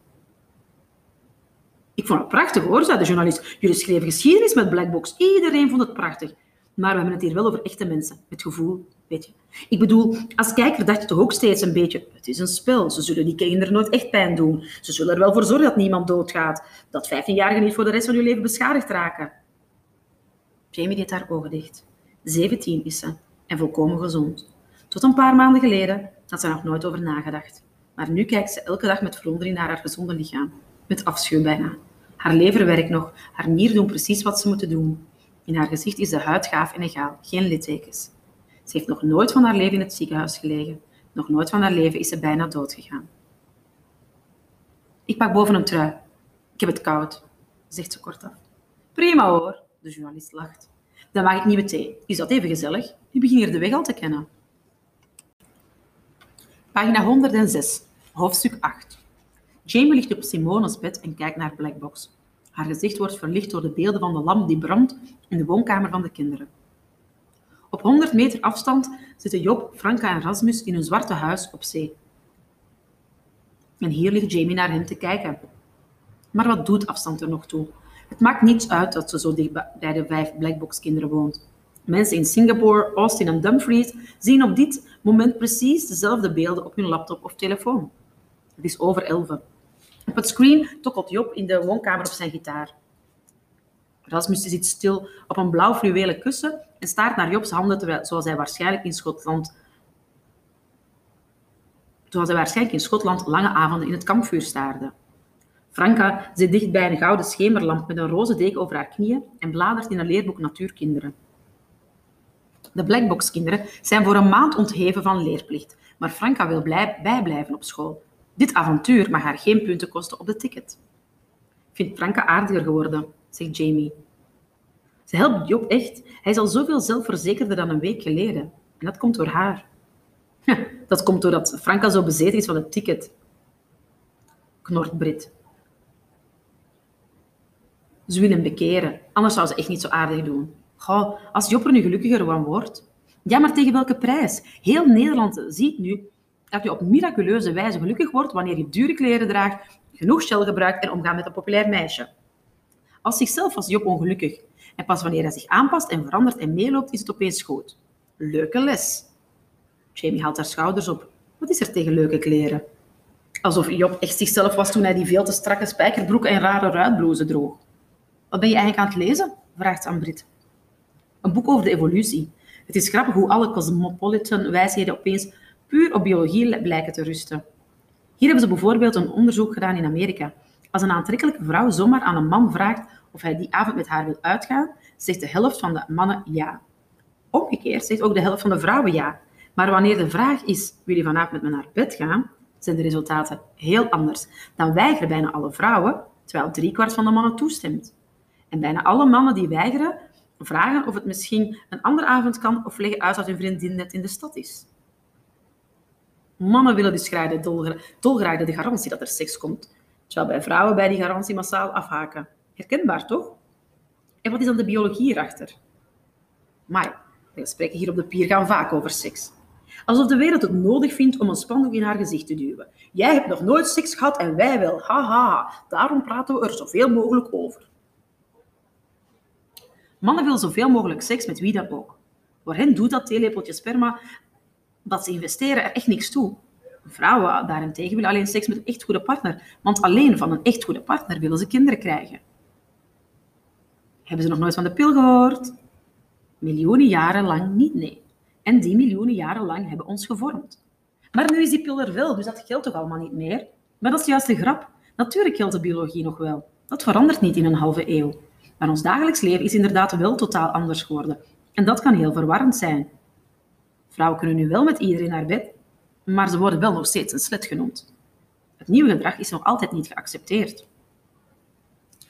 Ik vond het prachtig hoor, zei de journalist. Jullie schreven geschiedenis met Blackbox. Iedereen vond het prachtig. Maar we hebben het hier wel over echte mensen. Met gevoel, weet je. Ik bedoel, als kijker dacht je toch ook steeds een beetje... Het is een spel. Ze zullen die kinderen nooit echt pijn doen. Ze zullen er wel voor zorgen dat niemand doodgaat. Dat 15-jarigen niet voor de rest van hun leven beschadigd raken. Jamie deed haar ogen dicht. 17 is ze. En volkomen gezond. Tot een paar maanden geleden had ze nog nooit over nagedacht. Maar nu kijkt ze elke dag met verwondering naar haar gezonde lichaam. Met afschuw bijna. Haar lever werkt nog, haar nieren doen precies wat ze moeten doen. In haar gezicht is de huid gaaf en egaal, geen littekens. Ze heeft nog nooit van haar leven in het ziekenhuis gelegen. Nog nooit van haar leven is ze bijna dood gegaan. Ik pak boven een trui. Ik heb het koud, zegt ze kortaf. Prima hoor, de journalist lacht. Dan mag ik nieuwe thee. Is dat even gezellig? U begint hier de weg al te kennen. Pagina 106, hoofdstuk 8. Jamie ligt op Simone's bed en kijkt naar Blackbox. Haar gezicht wordt verlicht door de beelden van de lamp die brandt in de woonkamer van de kinderen. Op 100 meter afstand zitten Job, Franka en Rasmus in hun zwarte huis op zee. En hier ligt Jamie naar hen te kijken. Maar wat doet afstand er nog toe? Het maakt niets uit dat ze zo dicht bij de vijf Blackbox-kinderen woont. Mensen in Singapore, Austin en Dumfries zien op dit moment precies dezelfde beelden op hun laptop of telefoon. Het is over elven. Op het screen tokkelt Job in de woonkamer op zijn gitaar. Rasmus zit stil op een blauw fluwelen kussen en staart naar Jobs handen terwijl, zoals hij waarschijnlijk in Schotland zoals hij waarschijnlijk in Schotland lange avonden in het kampvuur staarde. Franka zit dicht bij een gouden schemerlamp met een roze deken over haar knieën en bladert in een leerboek Natuurkinderen. De Blackbox-kinderen zijn voor een maand ontheven van leerplicht, maar Franka wil blij bijblijven op school. Dit avontuur mag haar geen punten kosten op de ticket. Vindt Franka aardiger geworden, zegt Jamie. Ze helpt Job echt. Hij is al zoveel zelfverzekerder dan een week geleden. En dat komt door haar. dat komt doordat Franka zo bezeten is van het ticket. Knort Brit. Ze wil hem bekeren, anders zou ze echt niet zo aardig doen. Als Job er nu gelukkiger van wordt. Ja, maar tegen welke prijs? Heel Nederland ziet nu dat je op miraculeuze wijze gelukkig wordt wanneer je dure kleren draagt, genoeg shell gebruikt en omgaat met een populair meisje. Als zichzelf was Job ongelukkig. En pas wanneer hij zich aanpast en verandert en meeloopt, is het opeens goed. Leuke les. Jamie haalt haar schouders op. Wat is er tegen leuke kleren? Alsof Job echt zichzelf was toen hij die veel te strakke spijkerbroeken en rare ruitblouse droeg. Wat ben je eigenlijk aan het lezen? vraagt ze aan Brit. Een boek over de evolutie. Het is grappig hoe alle cosmopolitan wijsheden opeens puur op biologie blijken te rusten. Hier hebben ze bijvoorbeeld een onderzoek gedaan in Amerika. Als een aantrekkelijke vrouw zomaar aan een man vraagt of hij die avond met haar wil uitgaan, zegt de helft van de mannen ja. Omgekeerd zegt ook de helft van de vrouwen ja. Maar wanneer de vraag is, wil je vanavond met me naar bed gaan, zijn de resultaten heel anders. Dan weigeren bijna alle vrouwen, terwijl driekwart van de mannen toestemt. En bijna alle mannen die weigeren, vragen of het misschien een andere avond kan of leggen uit dat hun vriendin net in de stad is. Mannen willen dus de, dolgraag de garantie dat er seks komt, terwijl bij vrouwen bij die garantie massaal afhaken. Herkenbaar, toch? En wat is dan de biologie erachter? Maar de gesprekken hier op de pier gaan vaak over seks. Alsof de wereld het nodig vindt om een spandoek in haar gezicht te duwen. Jij hebt nog nooit seks gehad en wij wel. Haha, ha. daarom praten we er zoveel mogelijk over. Mannen willen zoveel mogelijk seks met wie dan ook. Voor hen doet dat theelepeltje sperma dat ze investeren er echt niks toe. Vrouwen daarentegen willen alleen seks met een echt goede partner, want alleen van een echt goede partner willen ze kinderen krijgen. Hebben ze nog nooit van de pil gehoord? Miljoenen jaren lang niet, nee. En die miljoenen jaren lang hebben ons gevormd. Maar nu is die pil er wel, dus dat geldt toch allemaal niet meer? Maar dat is juist de grap. Natuurlijk geldt de biologie nog wel. Dat verandert niet in een halve eeuw. Maar ons dagelijks leven is inderdaad wel totaal anders geworden. En dat kan heel verwarrend zijn. Vrouwen kunnen nu wel met iedereen naar bed, maar ze worden wel nog steeds een slet genoemd. Het nieuwe gedrag is nog altijd niet geaccepteerd.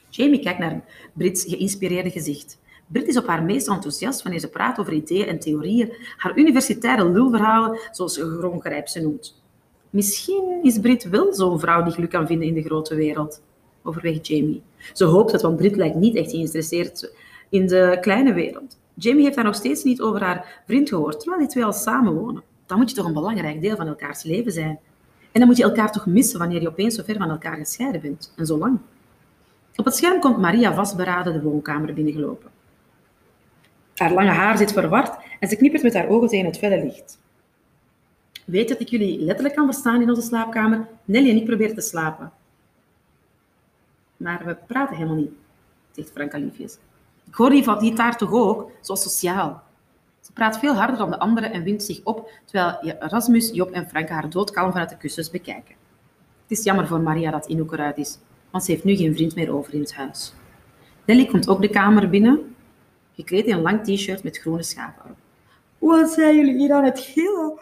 Jamie kijkt naar Brits geïnspireerde gezicht. Brit is op haar meest enthousiast wanneer ze praat over ideeën en theorieën, haar universitaire lulverhalen, zoals Grongrijp ze noemt. Misschien is Brit wel zo'n vrouw die geluk kan vinden in de grote wereld, overweegt Jamie. Ze hoopt het, want Brit lijkt niet echt geïnteresseerd in de kleine wereld. Jamie heeft daar nog steeds niet over haar vriend gehoord, terwijl die twee al samenwonen. Dan moet je toch een belangrijk deel van elkaars leven zijn. En dan moet je elkaar toch missen wanneer je opeens zo ver van elkaar gescheiden bent, en zo lang. Op het scherm komt Maria vastberaden de woonkamer binnengelopen. Haar lange haar zit verward en ze knippert met haar ogen tegen het felle licht. Weet dat ik jullie letterlijk kan verstaan in onze slaapkamer? Nelly en ik proberen te slapen. Maar we praten helemaal niet, zegt Franka liefjes. Ik hoor die taart toch ook, zo sociaal. Ze praat veel harder dan de anderen en wint zich op, terwijl Erasmus, Job en Franka haar doodkalm vanuit de kussens bekijken. Het is jammer voor Maria dat Inouk eruit is, want ze heeft nu geen vriend meer over in het huis. Nelly komt ook de kamer binnen, gekleed in een lang t-shirt met groene schapen. Wat zijn jullie hier aan het gillen?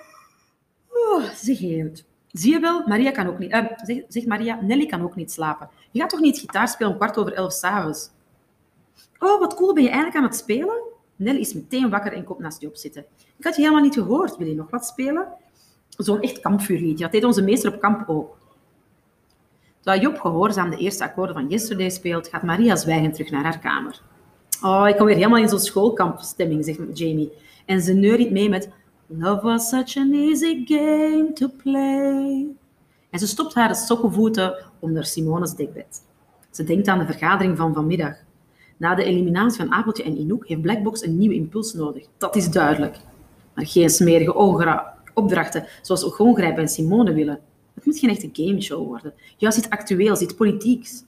Oh, ze geelt. Zie je wel, Maria kan ook niet... Uh, zeg, zeg, Maria, Nelly kan ook niet slapen. Je gaat toch niet gitaar spelen om kwart over elf s'avonds? Oh, wat cool, ben je eigenlijk aan het spelen? Nelly is meteen wakker en komt naast Job zitten. Ik had je helemaal niet gehoord. Wil je nog wat spelen? Zo'n echt kampvuurliedje. Dat deed onze meester op kamp ook. Terwijl Job gehoorzaam de eerste akkoorden van Yesterday speelt, gaat Maria zwijgend terug naar haar kamer. Oh, ik kom weer helemaal in zo'n schoolkampstemming, zegt Jamie. En ze neuriet mee met Love was such an easy game to play. En ze stopt haar sokkenvoeten onder Simone's dekbed. Ze denkt aan de vergadering van vanmiddag. Na de eliminatie van Apeltje en Inouk heeft Blackbox een nieuwe impuls nodig. Dat is duidelijk. Maar geen smerige opdrachten zoals Ogongrijp en Simone willen. Het moet geen echte gameshow worden. Juist iets actueels, iets politieks.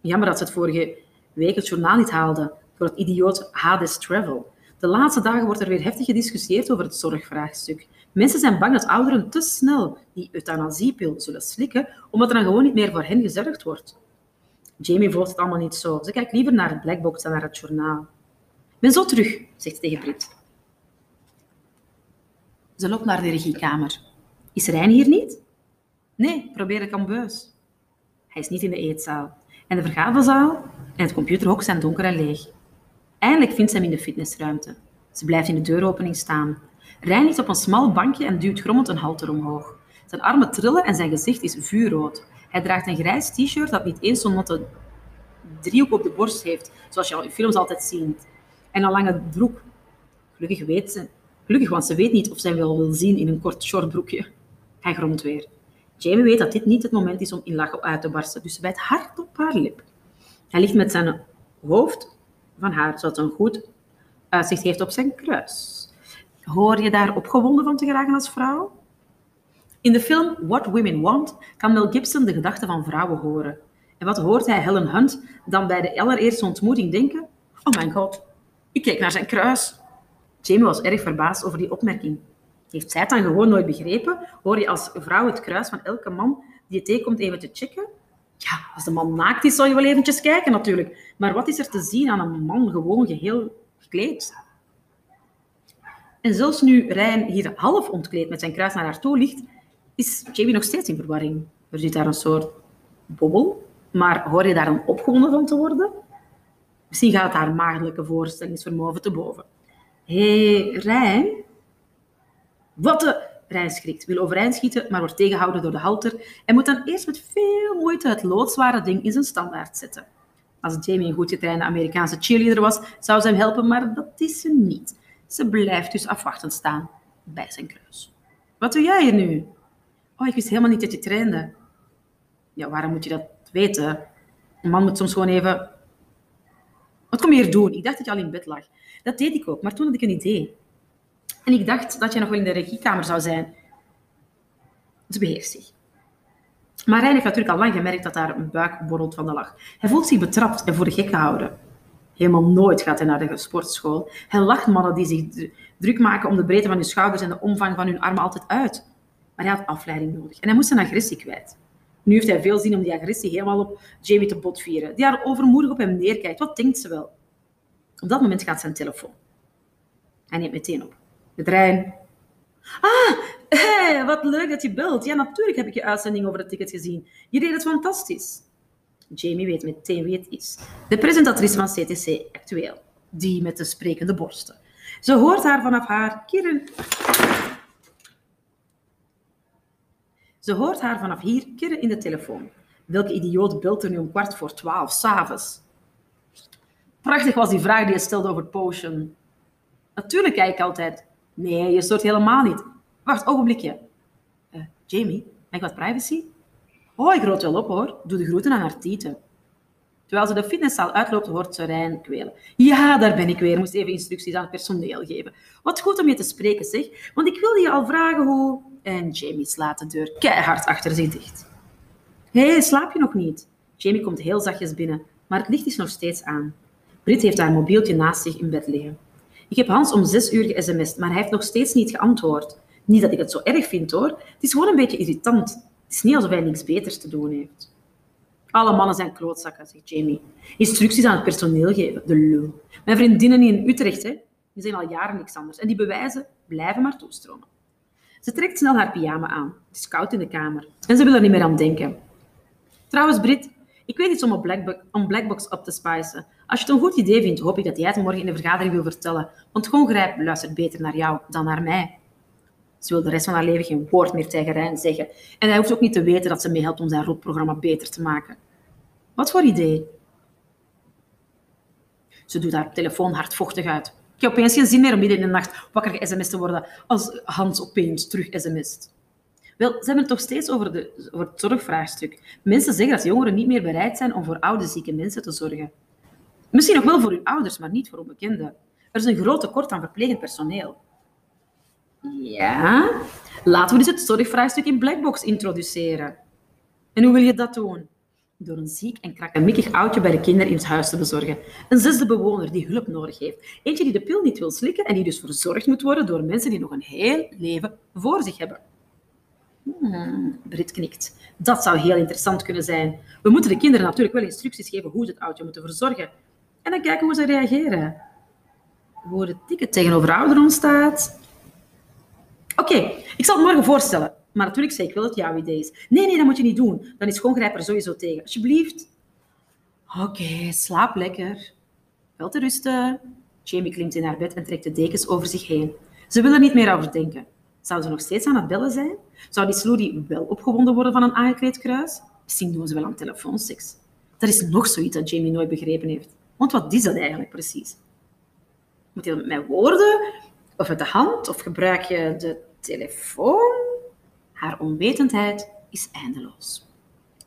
Jammer dat ze het vorige week het journaal niet haalden voor het idioot Hades Travel. De laatste dagen wordt er weer heftig gediscussieerd over het zorgvraagstuk. Mensen zijn bang dat ouderen te snel die euthanasiepil zullen slikken, omdat er dan gewoon niet meer voor hen gezorgd wordt. Jamie volgt het allemaal niet zo. Ze kijkt liever naar het blackbox dan naar het journaal. Ik ben zo terug, zegt ze tegen Brit. Ze loopt naar de regiekamer. Is Rijn hier niet? Nee, probeer de kambeus. Hij is niet in de eetzaal. En de vergaderzaal en het computerhok zijn donker en leeg. Eindelijk vindt ze hem in de fitnessruimte. Ze blijft in de deuropening staan. Rijn ligt op een smal bankje en duwt grommend een halter omhoog. Zijn armen trillen en zijn gezicht is vuurrood. Hij draagt een grijs t-shirt dat niet eens zo'n driehoek op de borst heeft, zoals je al in films altijd ziet. En een lange broek. Gelukkig weet ze, gelukkig, want ze weet niet of zij wel wil zien in een kort shortbroekje. Hij gromt weer. Jamie weet dat dit niet het moment is om in lachen uit te barsten, dus ze bijt hard op haar lip. Hij ligt met zijn hoofd van haar, zodat een goed uitzicht heeft op zijn kruis. Hoor je daar opgewonden van te geraken als vrouw? In de film What Women Want kan Mel Gibson de gedachten van vrouwen horen. En wat hoort hij Helen Hunt dan bij de allereerste ontmoeting denken? Oh mijn god, ik kijk naar zijn kruis. Jamie was erg verbaasd over die opmerking. Heeft zij het dan gewoon nooit begrepen? Hoor je als vrouw het kruis van elke man die je tegenkomt even te checken? Ja, als de man naakt is, zal je wel eventjes kijken natuurlijk. Maar wat is er te zien aan een man gewoon geheel gekleed? En zelfs nu Ryan hier half ontkleed met zijn kruis naar haar toe ligt, is Jamie nog steeds in verwarring. Er zit daar een soort bobbel, maar hoor je daar dan opgewonden van te worden? Misschien gaat haar maagdelijke voorstellingsvermogen te boven. Hé, hey, Rijn? Wat de... Rijn schrikt, wil overeind schieten, maar wordt tegengehouden door de halter en moet dan eerst met veel moeite het loodzware ding in zijn standaard zetten. Als Jamie een goed getrainde Amerikaanse cheerleader was, zou ze hem helpen, maar dat is ze niet. Ze blijft dus afwachtend staan bij zijn kruis. Wat doe jij hier nu? Oh, ik wist helemaal niet dat je trainde. Ja, waarom moet je dat weten? Een man moet soms gewoon even... Wat kom je hier doen? Ik dacht dat je al in bed lag. Dat deed ik ook, maar toen had ik een idee. En ik dacht dat je nog wel in de regiekamer zou zijn. Ze beheerst zich. Maar hij heeft natuurlijk al lang gemerkt dat haar een buik borrelt van de lach. Hij voelt zich betrapt en voor de gek gehouden. Helemaal nooit gaat hij naar de sportschool. Hij lacht mannen die zich druk maken om de breedte van hun schouders en de omvang van hun armen altijd uit. Maar hij had afleiding nodig en hij moest zijn agressie kwijt. Nu heeft hij veel zin om die agressie helemaal op Jamie te botvieren, die haar overmoedig op hem neerkijkt. Wat denkt ze wel? Op dat moment gaat zijn telefoon. Hij neemt meteen op. Het Rijn. Ah, wat leuk dat je belt. Ja, natuurlijk heb ik je uitzending over het ticket gezien. Je deed het fantastisch. Jamie weet meteen wie het is. De presentatrice van CTC Actueel. Die met de sprekende borsten. Ze hoort haar vanaf haar kirren... Ze hoort haar vanaf hier kirren in de telefoon. Welke idioot belt er nu om kwart voor twaalf s'avonds? Prachtig was die vraag die je stelde over Potion. Natuurlijk kijk ik altijd. Nee, je stoort helemaal niet. Wacht, ogenblikje. Uh, Jamie, heb ik wat privacy? Oh, ik rood wel op hoor. Doe de groeten aan haar tieten. Terwijl ze de fitnesszaal uitloopt, hoort ze Rijn kwelen. Ja, daar ben ik weer. Moest even instructies aan het personeel geven. Wat goed om je te spreken, zeg. Want ik wilde je al vragen hoe... En Jamie slaat de deur keihard achter zich dicht. Hé, hey, slaap je nog niet? Jamie komt heel zachtjes binnen, maar het licht is nog steeds aan. Brit heeft haar mobieltje naast zich in bed liggen. Ik heb Hans om zes uur ge-sms'd, maar hij heeft nog steeds niet geantwoord. Niet dat ik het zo erg vind hoor. Het is gewoon een beetje irritant. Het is niet alsof hij niks beters te doen heeft. Alle mannen zijn klootzakken, zegt Jamie. Instructies aan het personeel geven, de lul. Mijn vriendinnen in Utrecht, hè, die zijn al jaren niks anders. En die bewijzen blijven maar toestromen. Ze trekt snel haar pyjama aan. Het is koud in de kamer. En ze wil er niet meer aan denken. Trouwens, Brit, ik weet iets om, op Blackbox, Blackbox op te spicen. Als je het een goed idee vindt, hoop ik dat jij het morgen in de vergadering wil vertellen. Want Gongrijp luistert beter naar jou dan naar mij. Ze wil de rest van haar leven geen woord meer tegen Rijn zeggen. En hij hoeft ook niet te weten dat ze meehelpt om zijn rotprogramma beter te maken. Wat voor idee? Ze doet haar telefoon hardvochtig uit. Ik heb opeens geen zin meer om midden in de nacht wakker ge-sms te worden als Hans opeens terug sms't. Wel, ze hebben het toch steeds over, de, het zorgvraagstuk. Mensen zeggen dat jongeren niet meer bereid zijn om voor oude, zieke mensen te zorgen. Misschien nog wel voor hun ouders, maar niet voor onbekenden. Er is een groot tekort aan verplegend personeel. Ja, laten we dus het zorgvraagstuk in Blackbox introduceren. En hoe wil je dat doen? Door een ziek en krakkemikkig oudje bij de kinderen in het huis te bezorgen. Een zesde bewoner die hulp nodig heeft. Eentje die de pil niet wil slikken en die dus verzorgd moet worden door mensen die nog een heel leven voor zich hebben. Hmm, Brit knikt. Dat zou heel interessant kunnen zijn. We moeten de kinderen natuurlijk wel instructies geven hoe ze het oudje moeten verzorgen. En dan kijken hoe ze reageren. Hoe het ticket tegenover ouderen staat. Oké, ik zal het morgen voorstellen. Maar natuurlijk zeg ik wel dat het jouw idee is. Nee, nee, dat moet je niet doen. Dan is schoongrijp er sowieso tegen. Alsjeblieft. Oké, slaap lekker. Wel te rusten. Jamie klimt in haar bed en trekt de dekens over zich heen. Ze wil er niet meer over denken. Zou ze nog steeds aan het bellen zijn? Zou die Sloody wel opgewonden worden van een aangekleed kruis? Misschien doen ze wel aan telefoonseks. Dat is nog zoiets dat Jamie nooit begrepen heeft. Want wat is dat eigenlijk precies? Moet je dat met woorden? Of met de hand? Of gebruik je de telefoon? Haar onwetendheid is eindeloos.